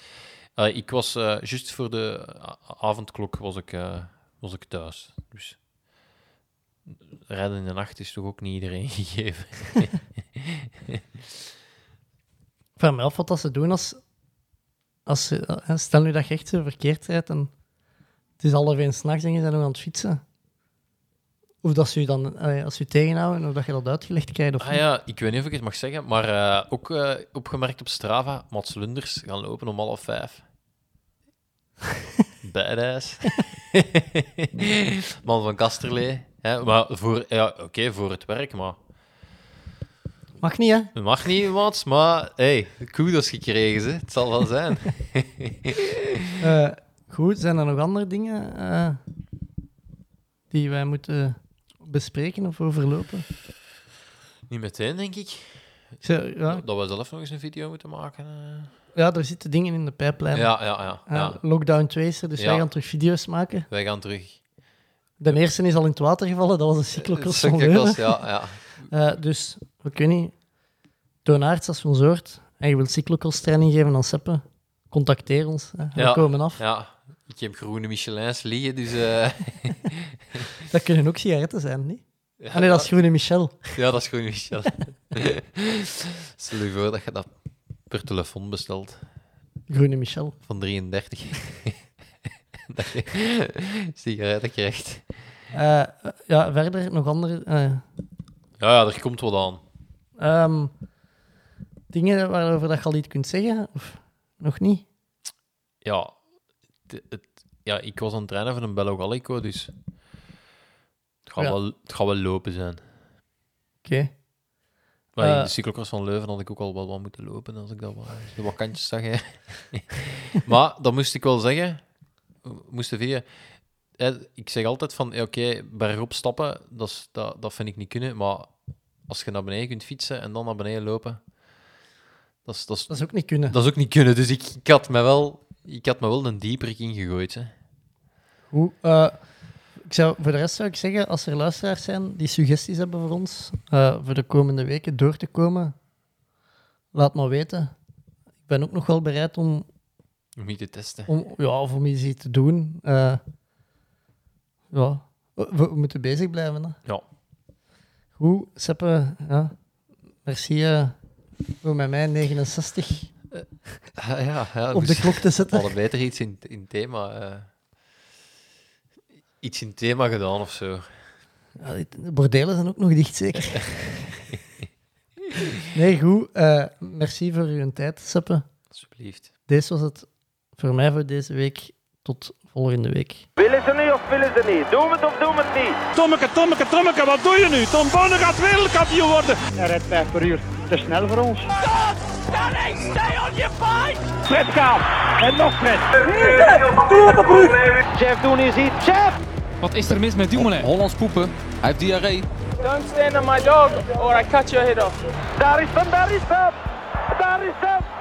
Eh, ik was eh, juist voor de avondklok was ik, was ik thuis. Dus rijden in de nacht is toch ook niet iedereen gegeven. Ik vraag me af wat dat ze doen als, als ze, stel nu dat je echt verkeerd rijdt en het is half één s'nachts en je bent nog aan het fietsen. Of dat ze je dan, als ze je tegenhouden, of dat je dat uitgelegd krijgt. Of Ah niet. ja, ik weet niet of ik het mag zeggen, maar eh, ook eh, opgemerkt op Strava, Mats Lunders gaan lopen om half vijf. Badass. Man van Kasterlee. Hè? Maar voor, ja, oké, voor het werk, maar Mag niet, hè? het mag niet, Mats, maar hey, kudos gekregen, ze. het zal wel zijn. Eh, goed, zijn er nog andere dingen eh, die wij moeten bespreken of overlopen? niet meteen, denk ik. Ja, Dat we zelf nog eens een video moeten maken. eh. ja, er zitten dingen in de pijplijn. Ja, ja, ja. Lockdown 2 is er, dus wij gaan terug video's maken. Wij gaan terug. De eerste is al in het water gevallen, dat was een cyclocross Cyclocross, ja, ja. Dus, we kunnen niet. Toonaards, als je ons hoort en je wilt cyclocross training geven aan Seppe, contacteer ons. hè. We Ja. komen af. Ja, ik heb groene Michelins liggen, dus... eh, Dat kunnen ook sigaretten zijn, niet? ja, Ah nee, dat is Groene Michel. Ja, dat is groene Michel. Stel je voor dat je dat per telefoon bestelt Groene Michel. van 33. dat je sigaretten krijgt. Eh, ja, verder nog andere eh, Ja, ja, er komt wat aan. Ehm, dingen waarover dat je al iets kunt zeggen, of nog niet? Ja, de- het, ja, ik was aan het trainen voor een Bello Gallico, dus het gaat, Ja. wel, het gaat wel lopen zijn. Oké. Maar in Eh. de cyclocross van Leuven had ik ook al wel wat moeten lopen als ik dat wat, zo wat kantjes zag. Hè. maar dan moest ik wel zeggen, moesten via. Ik zeg altijd van, oké, bergop stappen, dat, dat, dat vind ik niet kunnen. Maar als je naar beneden kunt fietsen en dan naar beneden lopen, dat is, dat is, Dat is ook niet kunnen. dat is ook niet kunnen. Dus ik, ik, had me wel, ik had me wel een dieper ingegooid. Hè. Hoe, eh, ik zou, voor de rest zou ik zeggen, als er luisteraars zijn die suggesties hebben voor ons, eh, voor de komende weken door te komen, laat maar weten. Ik ben ook nog wel bereid om, Om je te testen. om, ja, of om iets te doen. Eh, ja, we, we moeten bezig blijven. Hè. Ja. Goed, Seppe, ja. merci eh, voor met mij 69 Ja, ja, ja op de dus- klok te We zetten. hadden beter iets in, in thema. eh, iets in thema gedaan of zo. Ja, de bordelen zijn ook nog dicht, zeker. nee, goed. eh, merci voor uw tijd, Seppe. Alsjeblieft. Deze was het voor mij voor deze week. Tot volgende week. Willen ze niet of willen ze niet? Doen we het of doen we het niet? Tommeke, Tommeke, Tommeke, wat doe je nu? Tom Bonne gaat wereldkampioen worden. Hij rijdt 5 per uur. Te snel voor ons. Fred gaat. En nog Fred. Doe op de. Jeff doen is iets. Jeff! Wat is er mis met Dumoulin? Hollands poepen. Hij heeft diarree. Don't stand on my dog or I cut your head off. Daar is hem, daar is hem. Daar is hem.